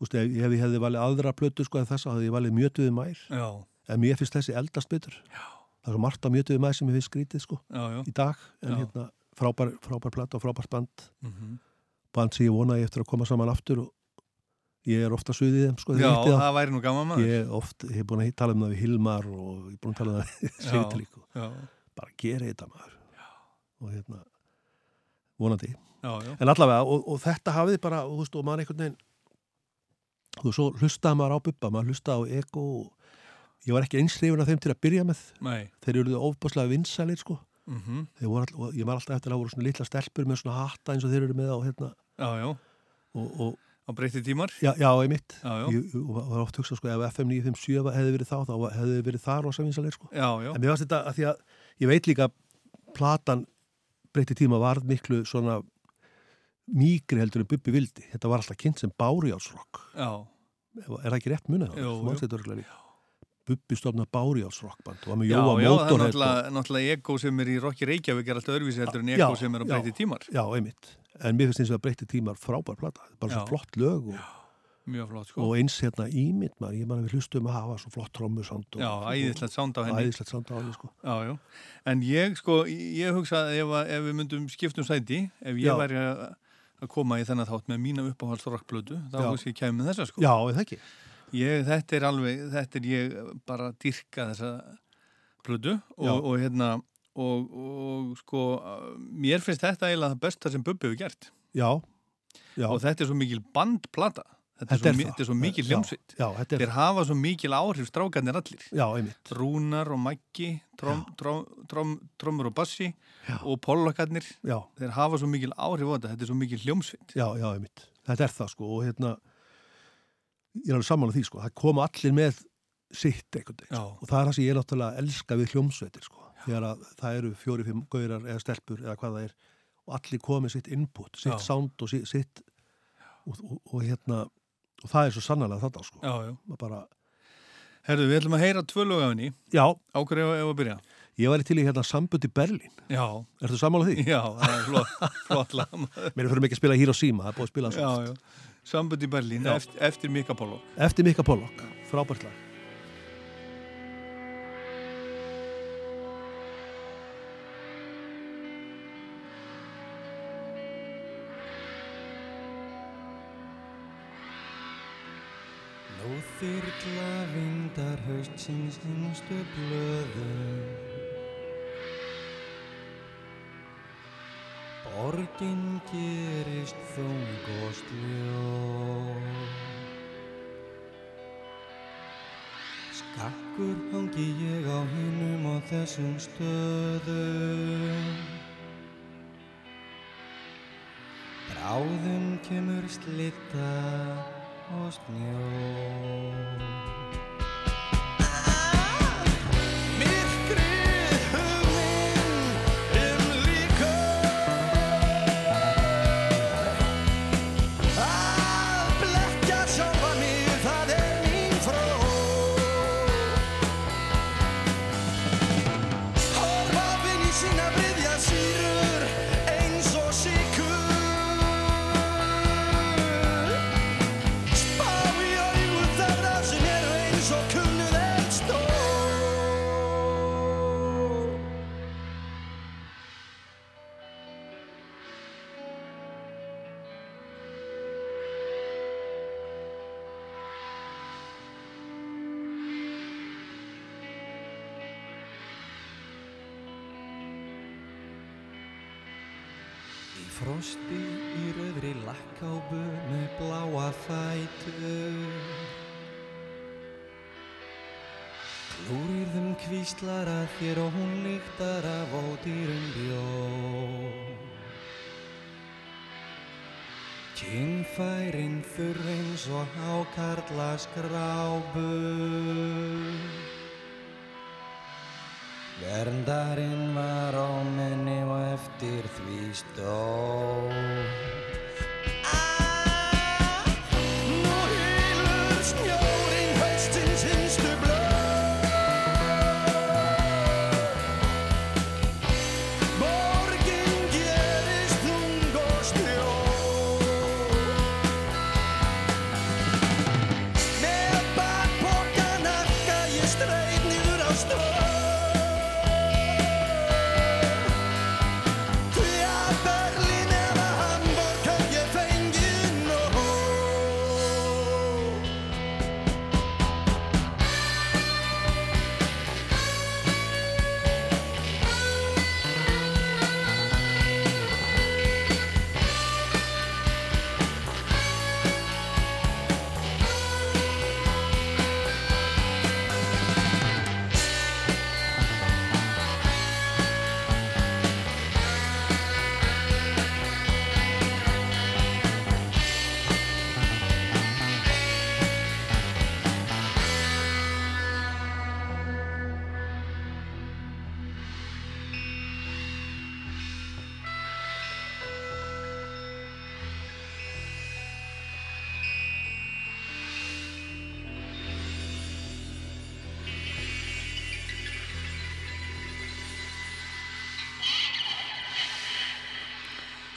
Ústu, ef, ef ég hefði valið aðra plötu sko en þess að ég valið mjötuði mær Já. en mér finnst þessi eldast betur já. Það er svo margt á mjötuði mær sem finnst skrítið sko Já, já. í dag en Já. hérna frábær, frábær platta og frábær band Mhm. band sem ég vona ég eftir að koma saman aftur og ég er ofta suðið þeim sko, Já, þá. það væri nú gaman maður. ég er oft, ég hef búin að tala um það við Hilmar og ég er búin að tala um það við já. bara gera þetta maður já. og hérna vonandi en allavega og, og þetta hafið bara og, og maður einhvern veginn og svo hlustaði maður á bubba maður hlustaði á eko og ég var ekki einshrifin af þeim til að byrja með Nei. þeir eru ofbáslega vinsælir sko Mhm. þeir voru all, og ég var alltaf eftir að voru svona litla stelpur með svona hatta eins og þeir eru með á hérna Já, já. og, og Á breytti tímar? Já, já. Ég, ég var oft hugsað, sko, ef FM 957 hefði verið þá, þá hefði verið það rosa vinsalegir, sko. Já, já. En mér varst þetta að því að ég veit líka platan breytti tíma varð miklu svona mýgri heldur en Bubbi vildi. Þetta var alltaf kynnt sem Bárjátsrock. Já. Er það ekki rétt munið? Jú, jú. Bubbi stofnað Bárjátsrockband og var með Já, Jóa já, það er náttúrulega, náttúrulega ego sem er í Rokki Reykjavík er alltaf öðruvísi heldur en ego sem er á breytti tímar. Já, einmitt. En mér finnst eins og að breytti tímar frábær plata. Bara svo Já. flott lög og, Mjög flott, sko. og eins hérna ímynd maður. Ég man að við hlustum að hafa svo flott trommusand. og- Já, æðislegt sound á henni. Æðislegt sound á henni, sko. Já, já. En ég, sko, ég hugsa að ef, ef við myndum skiptum sæti, ef ég Já. væri að koma í þennan þátt með mína uppáhaldsrockblödu, þá Já. hugsa ég kemur þessa, sko. Já, það ekki? Ég, þetta er alveg, þetta er ég bara dyrka þessa blödu og, Já. og hérna, og, og sko, mér finnst þetta eiginlega það besta sem Bubbi hefur gert. Já. Já. Og þetta er svo mikil bandplata. Þetta, Þetta er, er svo, það. þetta er svo mikil Já, já, er Þeir hafa svo mikil áhrif strákarnir allir. Já, einmitt. Rúnar og Maggi, trom, trom, trom, trommur og bassi og pollakarnir. Já. Þeir hafa svo mikil áhrif á þetta. Þetta er svo mikil hljómsveit. Já, já, einmitt. Þetta er það, sko, og hérna, ég er alveg saman á því, sko, það koma allir með sitt einhvern veginn, sko, og það er það sem ég náttúrulega elska við hljómsveitir, sko, þegar að það eru fjóri-fimm gaurar eða stelpur eða hvað það er, og allir komið sitt input, sitt Já. sound og sitt, og, og, og hérna, og það er svo sannlega þetta, sko. Já, já. Bara, Herðu, við ætlum að heyra tvö lög af henni. Já. Á hverju ef að byrja? ég væri til í hérna sambund í Berlín. Já. Ertu sammála því? Já, það er flott, flott lag. Mér fyrir mikið að spila Hiroshima, það er búið að spila svo. Sambund í Berlín, Já. eftir, eftir Mika Pollock. Eftir Mika Pollock, frábært lag. Nú þyrla vindar haustsins hinstu blöðum Borgin gerist þung og sljó Skakkur hangi ég á hinnum og þessum stöðum. Bráðum kemur slitta og snjó Kvíslar að þér og hún lyktar af ódýrum bjó Kynfærin þurr eins og hákarla skrábu Verndarinn var á menni og eftir því stóð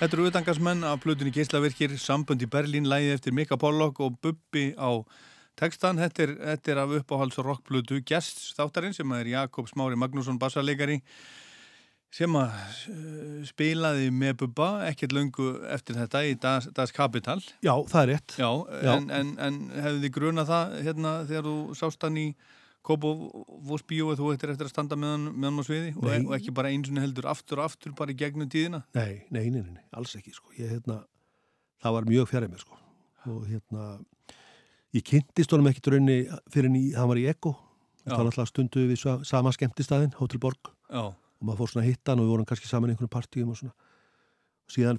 Þetta eru utangarsmenn af Plutunni Geislavirkir, Sambund í Berlín, lægið eftir Mika Pollock og Bubbi á textan. Þetta er, þetta er af uppáhalds rockplutu Gjests þáttarinn sem er Jakob Smári Magnússon bassarleikari sem að uh, spilaði með Bubba ekkert löngu eftir þetta í Das, das Kapital. Já, það er rétt. Já, Já. En, en, en hefði þið grunað það hérna þegar þú sást hann í Og þú ættir eftir að standa með hann, með hann á sviði og, Nei. og ekki bara eins og heldur aftur og aftur bara í gegnum tíðina? Nei, nei, nei, nei, nei, alls ekki sko. ég, hérna, það var mjög fjarið mér sko. og hérna ég kynntist honum ekkert raunni fyrir en í, hann var í Eko var alltaf stundu við sa- sama skemmtistæðin Hotel Borg Já. og maður fór svona að hitta hann og við vorum kannski saman í einhvern partíum og svona og síðan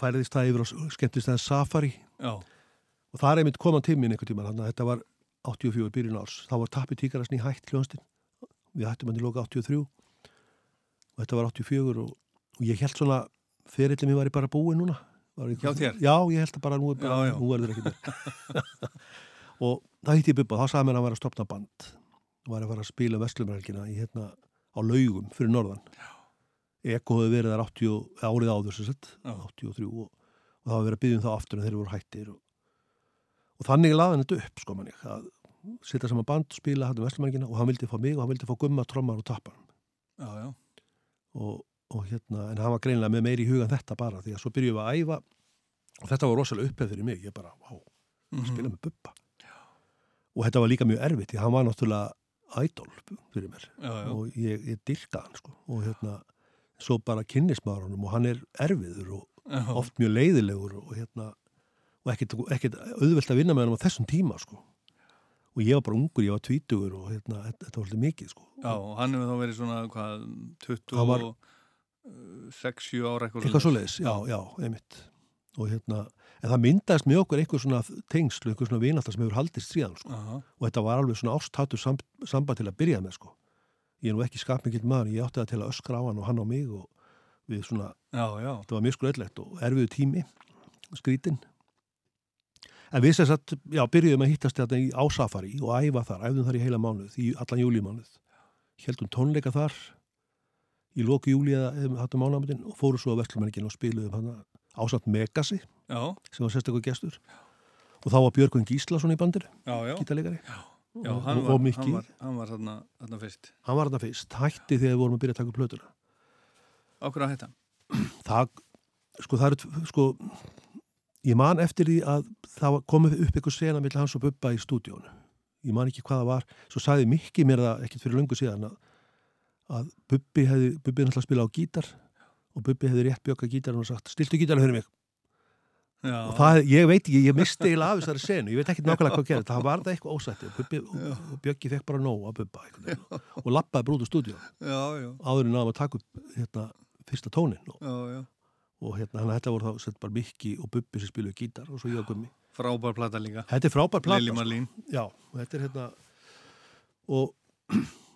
færiðist það yfir á skemmtistæðin Safari Já. og það er einmitt koman tíminn einhvern tíman þannig að þetta var 84 byrjun árs. Þá var Tappi Tíkarasni hætt hljónstinn við hættum hann í loka 83 og þetta var 84 og, og ég held svona ferillin mér var ég bara búið núna. Hjá þér? Já, ég held að bara nú Já, já. nú er þetta ekki mér og það hitti ég Bubba, þá sagði mér að hann var að stopna band. Og var að fara að spila Vestlumrælgina í hérna á laugum fyrir norðan. Eko hefði verið þar 80, árið áður sem sett, Já. 83 og, og það var verið að byggja um það aftur en þeir voru hættir og og þannig laði hann þetta upp sko manni að setja saman band, spila hann um vestlumanningina og hann vildi fá mig og hann vildi fá gumma, trommar og tappar Já, já. og, og hérna, en hann var greinlega með meiri í hugan þetta bara því að svo byrjuðum við að æfa og þetta var rosalega uppheð fyrir mig, ég bara, vá, Mhm. spila með bubba og þetta var líka mjög erfitt því hann var náttúrulega idol fyrir mér Já, já. og ég, ég dyrkaði hann sko og hérna, svo bara kynnismar honum og hann er erfiður og Já. oft mjög leiðilegur og hérna og ekkert, ekkert auðvelt að vinna með hann á þessum tíma sko. Og ég var bara ungur, ég var tvítugur og hérna, þetta var alltaf mikið sko. Já, og hann hefur þá verið svona, hvað, 20 Hann var- og 6-7 ára eitthvað eitthvað svoleiðis, já, já, einmitt. Og hérna, en það myndaðist með okkur einhver svona tengslu, einhver svona vinallar sem hefur haldist síðan, sko, Aha. og þetta var alveg svona ástatu sam, samband til að byrja með, sko. Ég er nú ekki skapmikið maður, ég átti það til að öskra á hann og hann á mig og við svona Já, já. þetta var mjög skröðlegt og erfiðu tími skrítinn en við sem sagt, já, byrjuðum að hittast þetta í ásafari og æfa þar, æfðum þar í heila mánuð, í allan júlímánuð heldum tónleika þar í loku júli eða hattum mánamutin og fóru svo á Vestlumenningin og spiluðum hann ásamt Megasi Já. sem var sérstakur gestur og þá var Björgvin Gíslason í bandir Já, já. og, hann var, hann var, hann var þarna, þarna fyrst. hann var þarna fyrst, hætti þegar við vorum að byrja að taka upp plötuna Ákveð að hætta. það, sko það eru sko, ég man eftir því að það komið upp eitthvað sena millir hans og Bubba í stúdíónu ég man ekki hvað það var, svo sagði Mikki mér það ekkert fyrir löngu síðan að, að Bubbi hefði, Bubbi náttúrulega spila á gítar og Bubbi hefði rétt bjöka gítarinn og sagt, stiltu gítarinn fyrir mig. Já. og það, ég veit ekki, ég misti eiginlega af þessari senu, ég veit ekki nákvæmlega hvað gerði það var það eitthvað ósætti, Bubbi og Bjöggi fekk bara nóg að Bubba og, lappaði brúð úr stúdíó. Já, já. áður en náðum að taka upp hérna, fyrsta tónin og, Já, já. Og hérna, hann þetta voru þá sett bara Mikki og Bubbi sem spiluðu gítar og svo ég og Gummi Frábær plata líka. Þetta er frábær plata sko. Marlín. Já, og þetta er hérna og,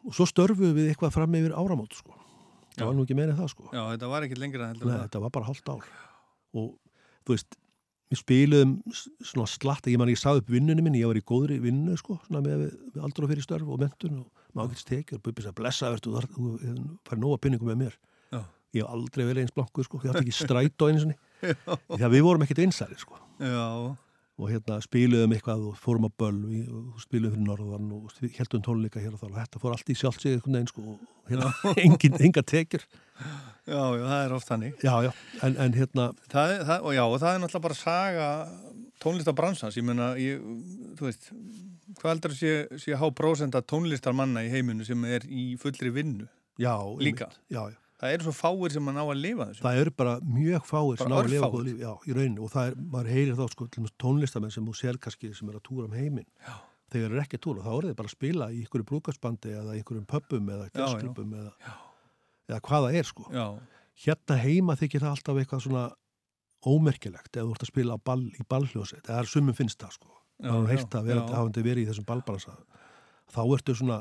og svo störfuðum við eitthvað fram yfir áramót sko. Það var nú ekki meira en það sko. Já, þetta var ekkit lengra Nei, þetta var bara hálft ár og þú veist við spiluðum svona slatta ég man ég sagði upp vinnunni minni, ég var í góðri vinnu sko, svona með, með aldur og fyrir störf og mentun og maður getur tekið og Bubbi sagði blessa verður, þú, þarf- þú þú fær nóga pinningum með mér Já. Ég hef aldrei verið eins blanku sko, ég átti ekki strætó einu sinni því að við vorum ekkert einsæri sko Já. og hérna spiluðum eitthvað og fórum á böll og spiluðum fyrir norðan og heldum tónleika hér og þar og þetta fór allt í sjálfsig einhvern veginn sko og hérna, engin, enga tekjur Já, já, það er oft þannig. já, já, en, en hérna Það er, það, og já, og það er náttúrulega bara saga tónlistabransans, ég meina, ég, þú veist, hvað heldur að sé, sé há prósenda tónlistarmanna í heiminu sem er í fullri vinnu? Já, Líka. já, já. Það eru svo fáir sem að ná að lifa þessu. það eru bara mjög fáir sem Bara ná að lifa lífi, já, í rauninu og það er, maður heyrir þá sko tónlistamenn sem sér kannski sem er að túra um heiminn. Já. þegar eru ekki að túra, þá eru þeir bara að spila í einhverju brúkarsbandi eða einhverjum pöppum eða jazzklubum eða, eða hvað það er sko. Já, hérna heima þykir það alltaf eitthvað svona ómerkilegt eða þú ert að spila ball, í ballhljóset eða sumum finnst það sko. Já, maður já, þá ertu svona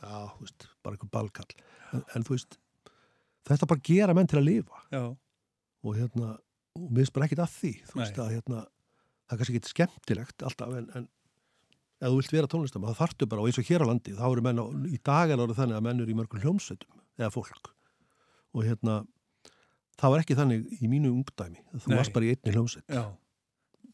já, þú veist, bara einhver ballkall. En, en þú veist, þetta bara gera menn til að lifa já, og hérna, og mér bara ekkit að því þú veist að hérna það er kannski ekki skemmtilegt alltaf en, en ef þú vilt vera tónlistam, þá þarftu bara og eins og hér á landi, þá eru menn á, í dag er orðið þannig að menn eru í mörgum hljómsveitum eða fólk og hérna það var ekki þannig í mínu ungdæmi þú Nei. varst bara í einni hljómsveit já.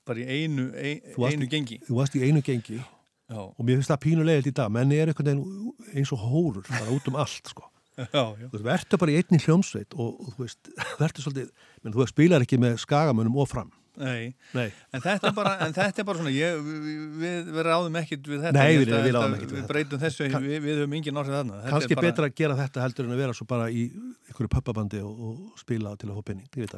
Bara í einu, ein, Þú varst einu gengi. þú varst í einu gengi Já. og mér finnst það pínulegilegt í dag menn er einhvern veginn eins og hórur bara út um allt sko. Þú veist, verður bara í einni hljómsveit og, og þú veist, verður svolítið menn þú spilar ekki með skagamönnum og fram Nei. Nei. En þetta bara, en þetta er bara svona, ég, við, við, ráðum ekkit við þetta. Nei, við- við við þetta. breytum þessu, Kann- við, við höfum engin orðið þarna. Er bara- betra að gera þetta heldur en að vera svo bara í einhverju pöppabandi og, og spila til að fá penning ég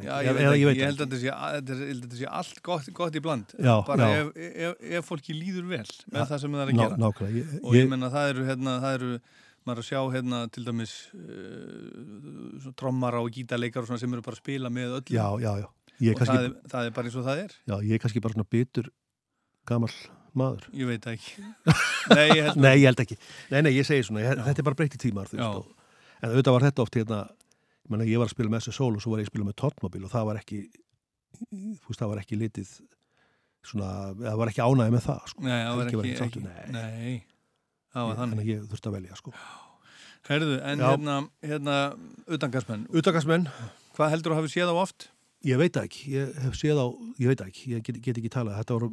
ég, ég held að þetta sé, þetta ég held að þetta sé allt gott, gott í bland. Já, bara já. Ef, ef, ef fólki líður vel með Ja, það sem það er að gera. og ég, menna það eru, hérna, það eru, maður að sjá hérna til dæmis uh, trommara og gítarleikar og sem eru bara að spila með öllum. já, já, já og kannski, það, er, það er bara eins og það er. já, ég er kannski bara svona bitur gamal maður Ég veit ekki. Nei, ég held nei, ég held ekki nei, nei, ég segi svona, ég, þetta er bara breytti tímar þú veist, og, en auðvitað var þetta oft hérna ég, mena, ég var að spila með þessu sól og svo var ég að spila með tóttmobil og það var ekki veist, það var ekki litið svona, það var ekki ánæði með það sko. Nei, það var ekki, ekki ekki, nei. Ég- þannig. að ég þurfti að velja sko. Herðu, en Já. hérna, hérna, utangarsmenn. Utangarsmenn. Hvað heldur þú hafi séð á oft? Ég veit ekki, ég hef séð á, ég veit ekki, ég get, get ekki talað, þetta voru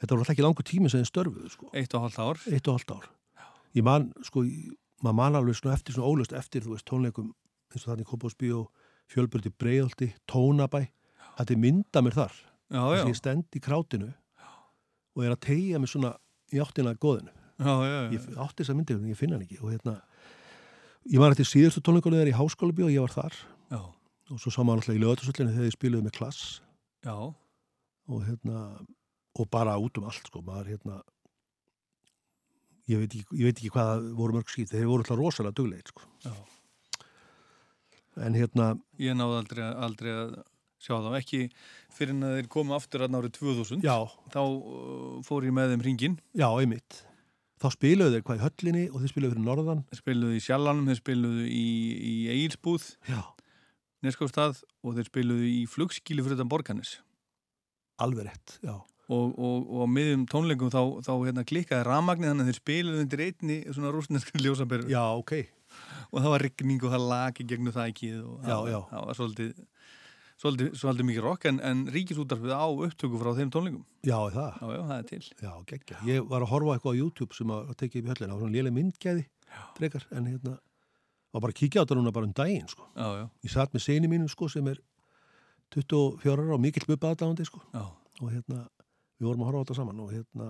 þetta var alltaf ekki langur tími sem þið störfuðu sko. Eitt og hálft ár Eitt og hálft ár Ég man, sko, maður man alveg svona eftir svona ólust eftir, þú veist, tónleikum eins og þannig Kópásbíó, Fjölbjördi Breiðolti Tónabæ, þetta er mynda mér þar Já, Þess já. að Ég stend í krátinu og er að tegja mig svona í áttina að góðinu Já, já. Ég átti þess að myndi, en ég finna hann ekki og hérna, ég var eftir síðustu tónleikunum þegar í háskóla bíó, ég var þar Já. og svo sá maður alltaf í lögatursöllinu þegar ég spiluði með klass Já. og hérna og bara út um allt sko maður hérna ég veit ekki, ég veit ekki hvað voru mörg skýt þeir voru alltaf rosalega duglegir sko Já. en hérna Ég náði aldrei, aldrei að sjá þá ekki fyrir en að þeir komu aftur að árið 2000 Já. þá uh, fór ég með þeim ringin já, einmitt þá spiluðu þeir hvað í höllinni og þeir spiluðu fyrir norðan? Þeir spiluðu í Sjallanum, þeir spiluðu í, í Egilsbúð Já. Neskóstað og þeir spiluðu í flugskíli fyrir utan Borganis alveg rétt, já. Og, og, og á miðjum tónleikum þá, þá hérna, klikkaði rafmagnið þannig að þeir spiluðu undir einni svona rúsneska ljósaberu já, ok. Og það var rigning og það laki gegnum það ekki og Já, það, já. það var svolítið svolítið, svolítið mikið rock en, en ríkisútarfið á upptöku frá þeim tónleikum. Já, það? Já, já, það er til. Já, geggja, ég var að horfa eitthvað á YouTube sem að tekið upp í höllina, það var svona léleg myndgæði frekar, en hérna var bara að kíkja á þetta núna bara um daginn sko. já, já. ég satt með seni mínum sko sem er 24 ára og mikill bubbaðdáðandi sko. Já. og hérna við vorum að horfa á þetta saman og hérna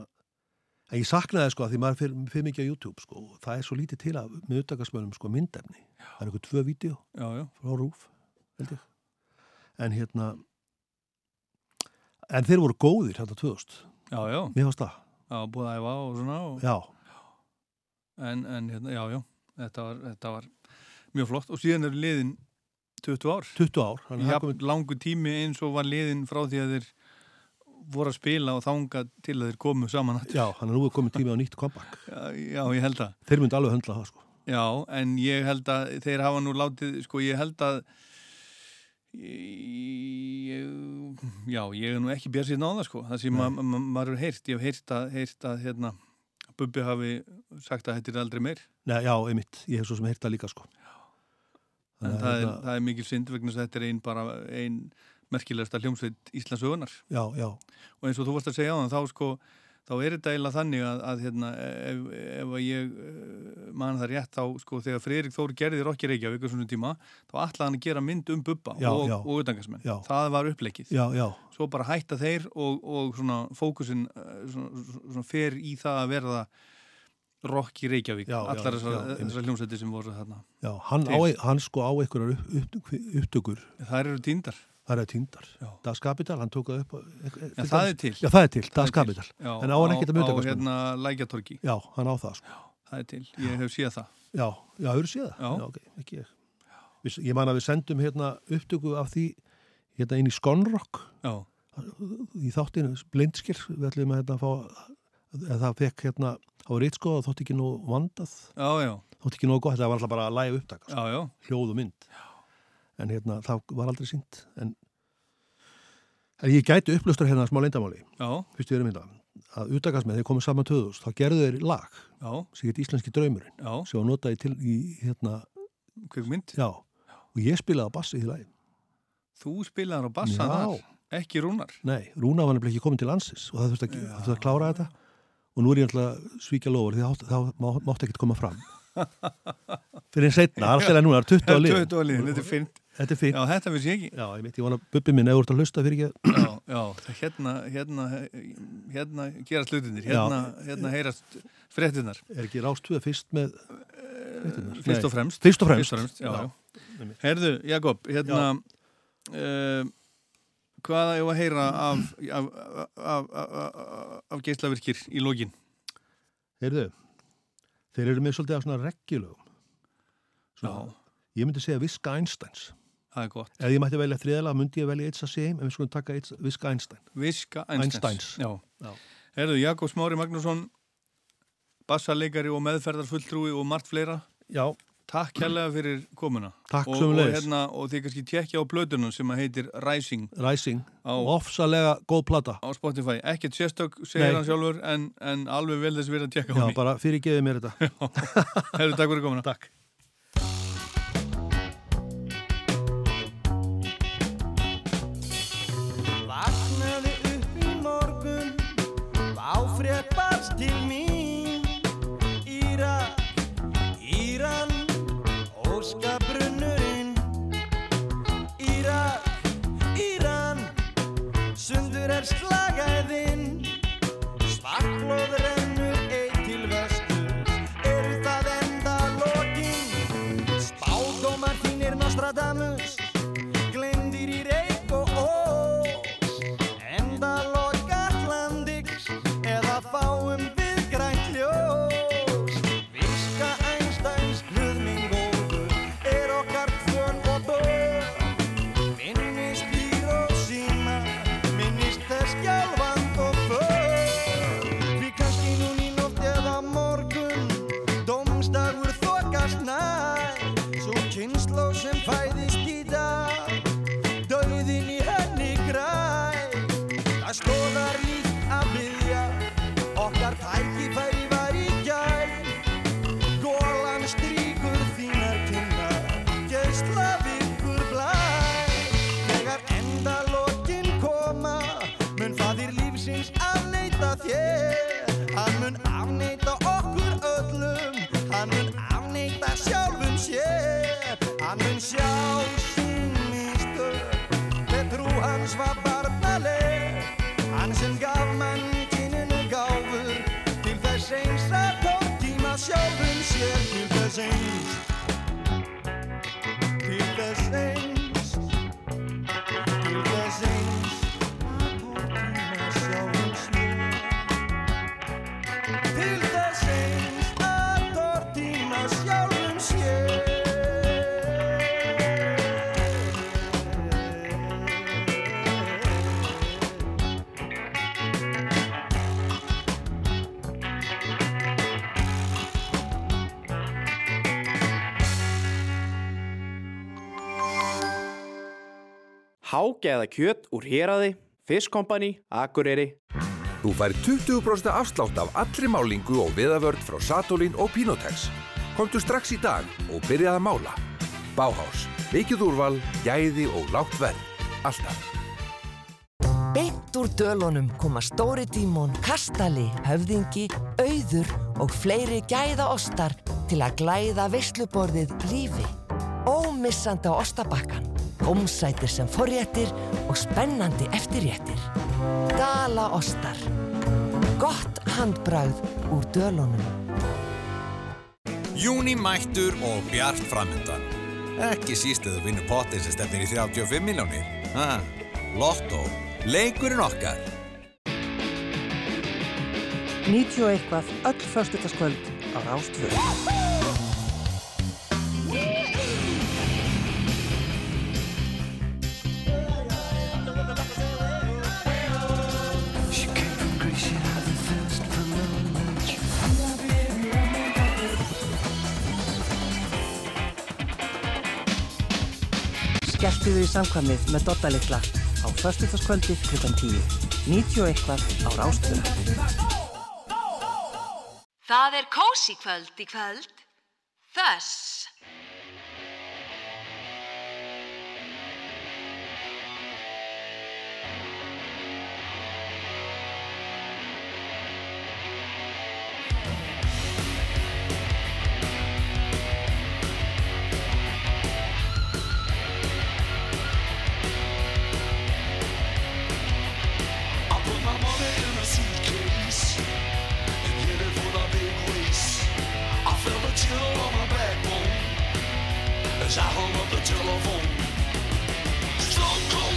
en ég saknaði sko að því maður fyrir mikið á YouTube sko og það er svo lítið til að með en hérna en þeir voru góðir hérna 2000 já, já. mér fannst það. Já, búið að æfa og svona og... já, en, en hérna, já, já. Þetta var, þetta var mjög flott. Og síðan er liðin 20 ár. 20 ár þannig að Jafn langu tími eins og var liðin frá því að þeir voru að spila og þanga til að þeir komu saman aftur. já, hann er nú komið tími á nýtt comeback. Já, já, ég held að. Þeir myndi alveg höndla það sko. Já, en ég held að þeir hafa nú látið, sko, ég held að ég, já, ég er nú ekki björn síðan á það, sko, það sem ma ma maður er heyrt, ég hef heyrt að, heyrt að hérna, Bubbi hafi sagt að þetta er aldrei meir. Nei, já, einmitt, ég hef svo sem heyrt það líka sko. En Þannig að það er, hérna- það er mikil synd vegna að þetta er ein bara ein merkilegasta hljómsveit Íslands ögunar já, já, og eins og þú varst að segja á þann, þá sko þá er þetta eiginlega þannig að, að hérna, ef, ef að ég eh, man það rétt þá sko þegar Freyrik Þóri gerði Rokki Reykjavík á svona tíma þá ætlaði hann að gera mynd um Bubba Já, og, og utangarsmenn Já. það var uppleikið já, já, svo bara hætta þeir og, og svona fókusin eh, svona, svona fer í það að verða Rokki Reykjavík. Allar þessar, þessar hljómsveiti sem voru þarna. Já hann, á, Til. hann sko á einhverjar upp, upp, upptökur. Það eru týndar það eru týndar Das Kapital, hann tók upp það er til. já, það er til, Það Das er til. Kapital Já, en á hann ekkert að mynda á hérna Lækjatorgi já, hann á það sko það er til, ég hef séð það já, já, hefur séð það Já. ok, ekki ég Við, ég man að við sendum hérna upptöku af því hérna inn í Skonrock Já. í þáttinu blindskir, við ætlum að hérna fá að það fekk hérna á reytskoða þótt ekki nú vandað já, já. þótt ekki nú gott, það var alltaf bara að læga upptaka já, já. hljóð og mynd já. en hérna það var aldrei sínt en, en ég gæti upplustur hérna smá leindamáli fyrst við erum hérna að upptakasmið þegar komið saman 2000 þá gerðu þeir lag Já. sem heit Íslenski draumurinn Já. sem var notaði til í hérna kvikmynd já. og ég spilaði á bassi í því lagi Þú spilaðar á bassan Já. þar, ekki rúnar. Nei, Rúna var nefnilega ekki komin til landsins og það þurfti að, þurfti að klára þetta og nú er ég alltaf að svíkja lofur því þá, þá má, mátti ekkert koma fram fyrir einn setna, alltaf er núna það er 20 á lið 20 á liðin, þetta er fint. Þetta er fint Já, þetta vissi ég ekki. Já, ég veit, ég vona bubbi minn eða úr að hlusta fyrir ekki Já, já, hérna, hérna, hérna gerast hlutinir, hérna, hérna heyrast fréttinar. Er ekki rást tvöð fyrst með fréttirnar? Fyrst Nei. og fremst. Fyrst og fremst, Fyrst og fremst, já, Já. já. Herðu, Jakob, hérna, uh, hvaða ég var að heyra af, af, af, af, geislavirkir í lógin? Heyrðu, þeir eru með svolítið af svona regjulögum Já. Ég myndi segja Viska Einsteins Það er gott. Ef ég mætti velja þriðalega, myndi ég velja It's a Shame en við skulum taka It's- Viska Einstein Viska Einsteins. Já. Herðu, Jakob Smári Magnússon, bassaleikari og meðferðarfulltrúi og margt fleira. Já. Takk kærlega fyrir komuna. Takk og, og, sömuleiðis. hérna, og þið kannski tekja á blöðunum sem að heitir Rising. Rising, Á, ofsalega góð plata á Spotify. Ekkert sérstök, segir Nei. hann sjálfur, en, en alveg vel þess verið að tekja á Já, henni. bara fyrir gefið mér þetta Herðu, takk fyrir komuna. Takk. Hágeða kjöt úr héraði, Fiskkompani, Akureyri. Þú fær 20% afslátt af allri málingu og viðavörd frá Satolin og Pinotex. Komdu strax í dag og byrjaði að mála. Báhás, vikið úrval, gæði og lágt verð. Alltaf. Beint úr dölunum koma Stóri Dímon, Kastali, Höfðingi, Auður og fleiri gæða ostar til að glæða veisluborðið lífi. Ómissandi á ostabakkan, gómsætir sem forréttir og spennandi eftirréttir. Gala ostar. Gott handbragð úr dölunum. Júni mættur og bjart framöndan. Ekki síst eða vinnu potið sem stefnir í 35 miljónir. Ha, Lotto, leikurinn okkar. 90 og eitthvað öll föstudagskvöld á Rástfjörn. Þau í samkvæmið með Dodda Littla á föstudagskvöldi klukkan 10. 90 og eitthvað á Rástfjörn. Það er kósi kvöld í kvöld. Þess.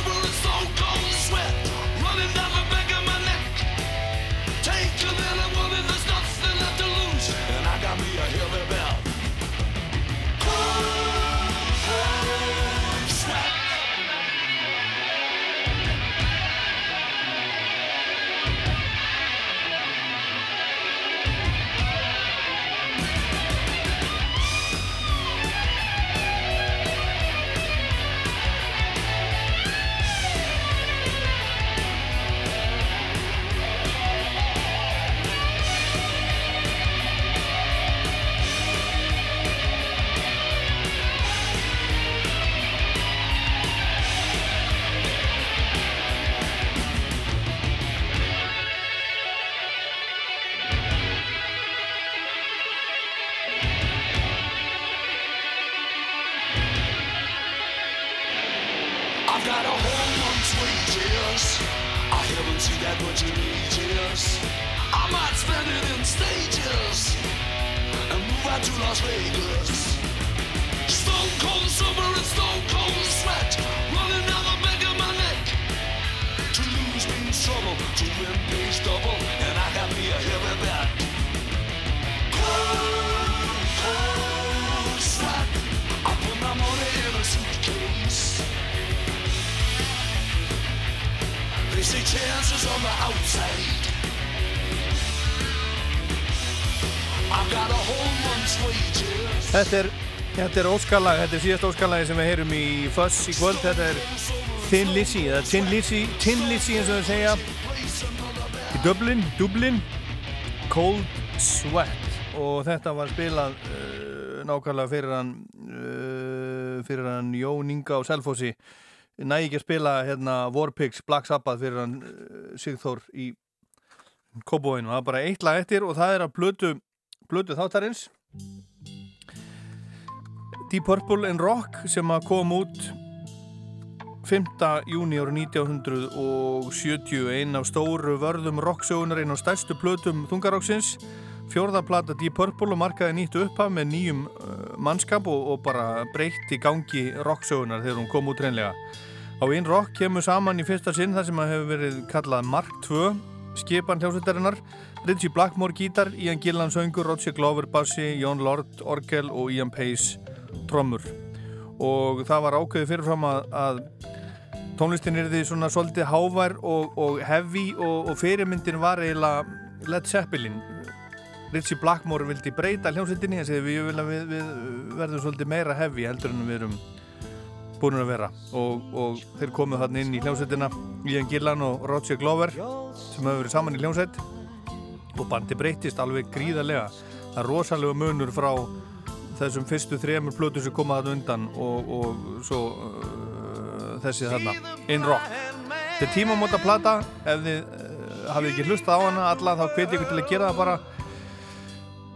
Over a so cold, sweat running down my back of my chances on the outside. I've got a whole month's wages. Þetta er, þetta er óskalag, þetta er síðast óskalagi sem við heyrum í Fuss í kvöld, þetta er Thin Lizzy, eða Tin Lizzy, Tin Lizzy eins og þau segja í Dublin, Dublin Cold Sweat og þetta var spilað uh, nákvæmlega fyrir hann uh, fyrir hann Jón Inga og Selfossi næg ekki að spila hérna Warpigs Black Sabbath fyrir hann uh, Sigþór í Kóbóinu, það er bara eitt lag eftir og það er að blödu, blödu þáttarins. Deep Purple and Rock sem að kom út 5. júni 1970 einn af stóru vörðum rocksögunar einn af stærstu plötum þungaroksins fjórða plata Deep Purple og markaði nýtt upphaf með nýjum uh, mannskap og, og bara breytt í gangi rocksögunar þegar hún kom út reynlega á einn rock kemur saman í fyrsta sinn það sem að hefur verið kallað Mark 2 skipan hljómsveitarinnar. Ritchie Blackmore gítar, Ian Gillan söngur Roger Glover bassi, Jón Lord orgel og Ian Pace trommur. Og það var ákveðið fyrirfram að, að tónlistin er því svona svolítið hávær og, og heavy og, og fyrirmyndin var eiginlega Led Zeppelin Ritchie Blackmore vildi breyta hljómsveitinni en við, við, við verðum svolítið meira heavy heldur en við erum búin að vera. Og, og þeir komuð þarna inn í hljómsveitina Ian Gillan og Roger Glover sem hefur verið saman í hljómsveit. Og bandi breytist alveg gríðarlega. Það er rosalega munur frá þessum fyrstu þremur plötu sem koma þarna undan og, og svo uh, þessi þarna In Rock. Þetta er tímamóta plata ef þið uh, hafið ekki hlustað á hana alla þá hveti ykkur til að gera það bara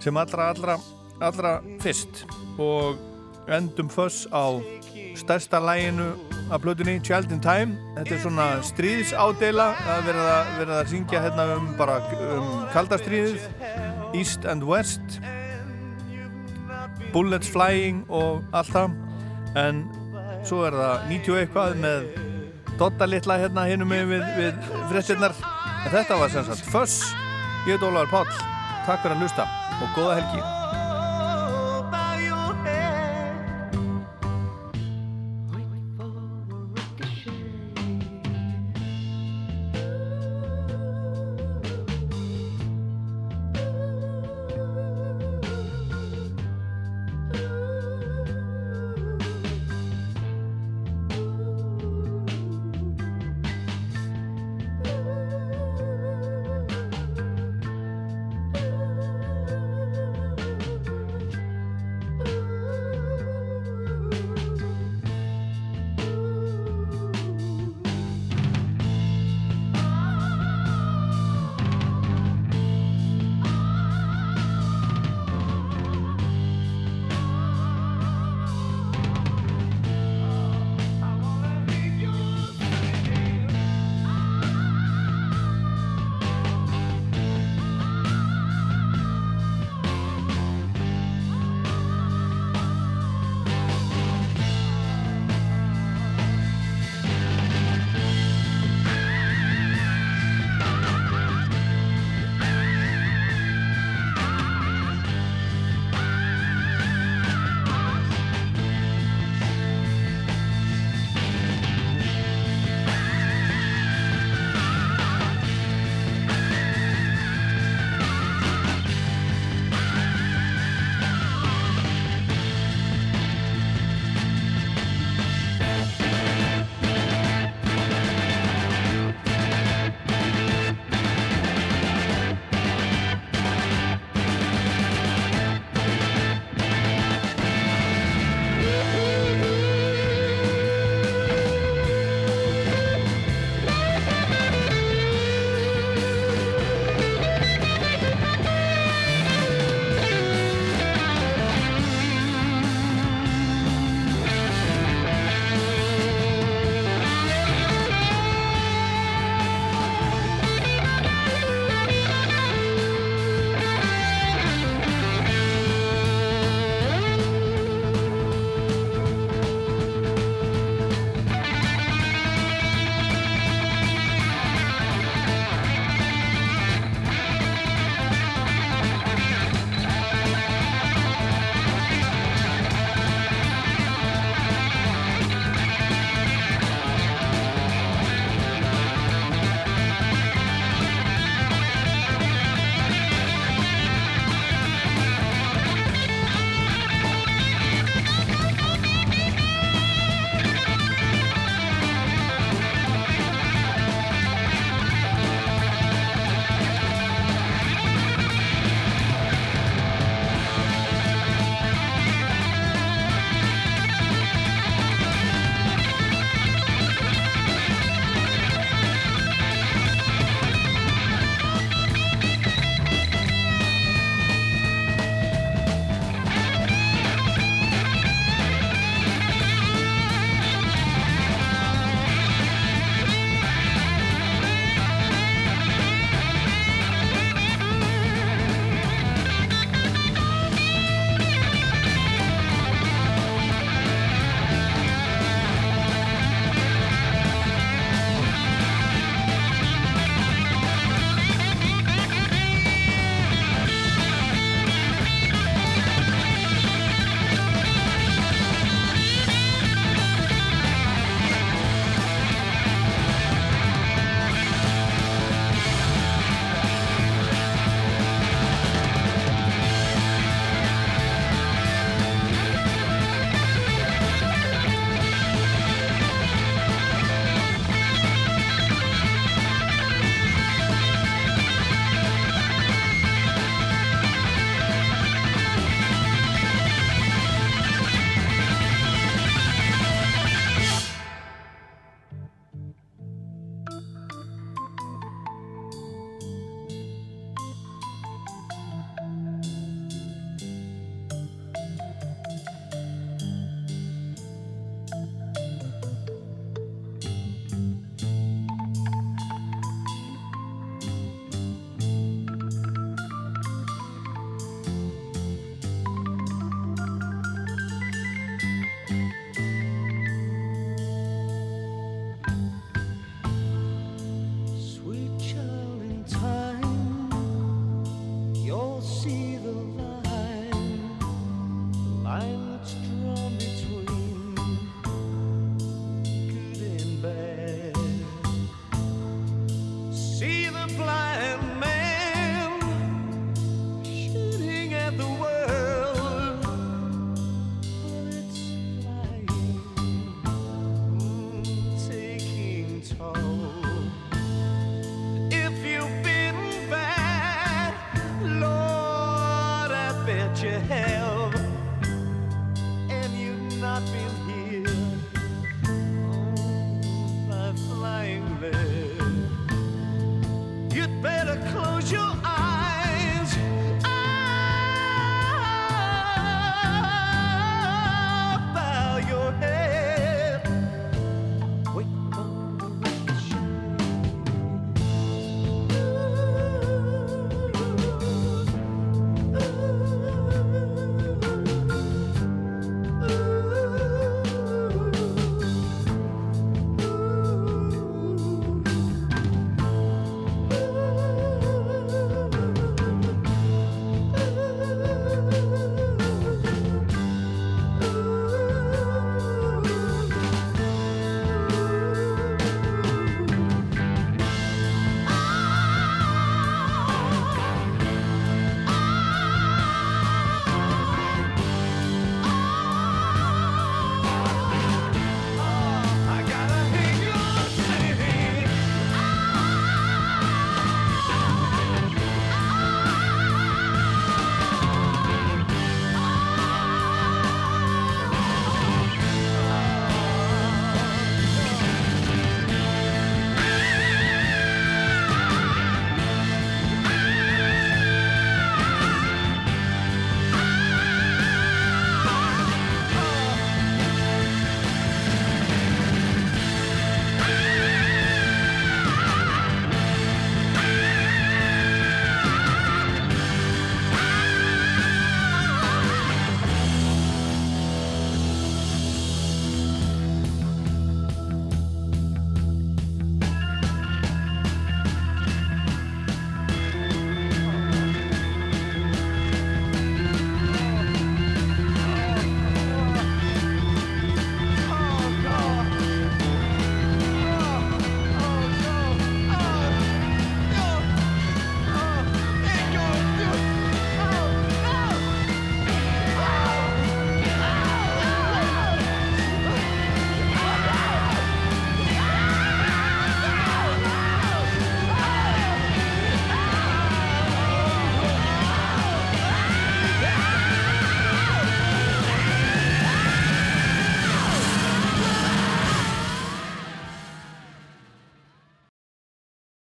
sem allra allra allra fyrst. Og endum föss á stærsta læginu af plötunni Child in Time. Þetta er svona stríðsádeila að verða, að syngja hérna um bara um kaldastríðið East and West. Bullets Flying og allt það. En svo er það 90 eitthvað með Dotta litla hérna hinnum við, við frettinnar en þetta var sem sagt Fuss ég heit Ólaður Páll, takk fyrir að hlusta og góða helgi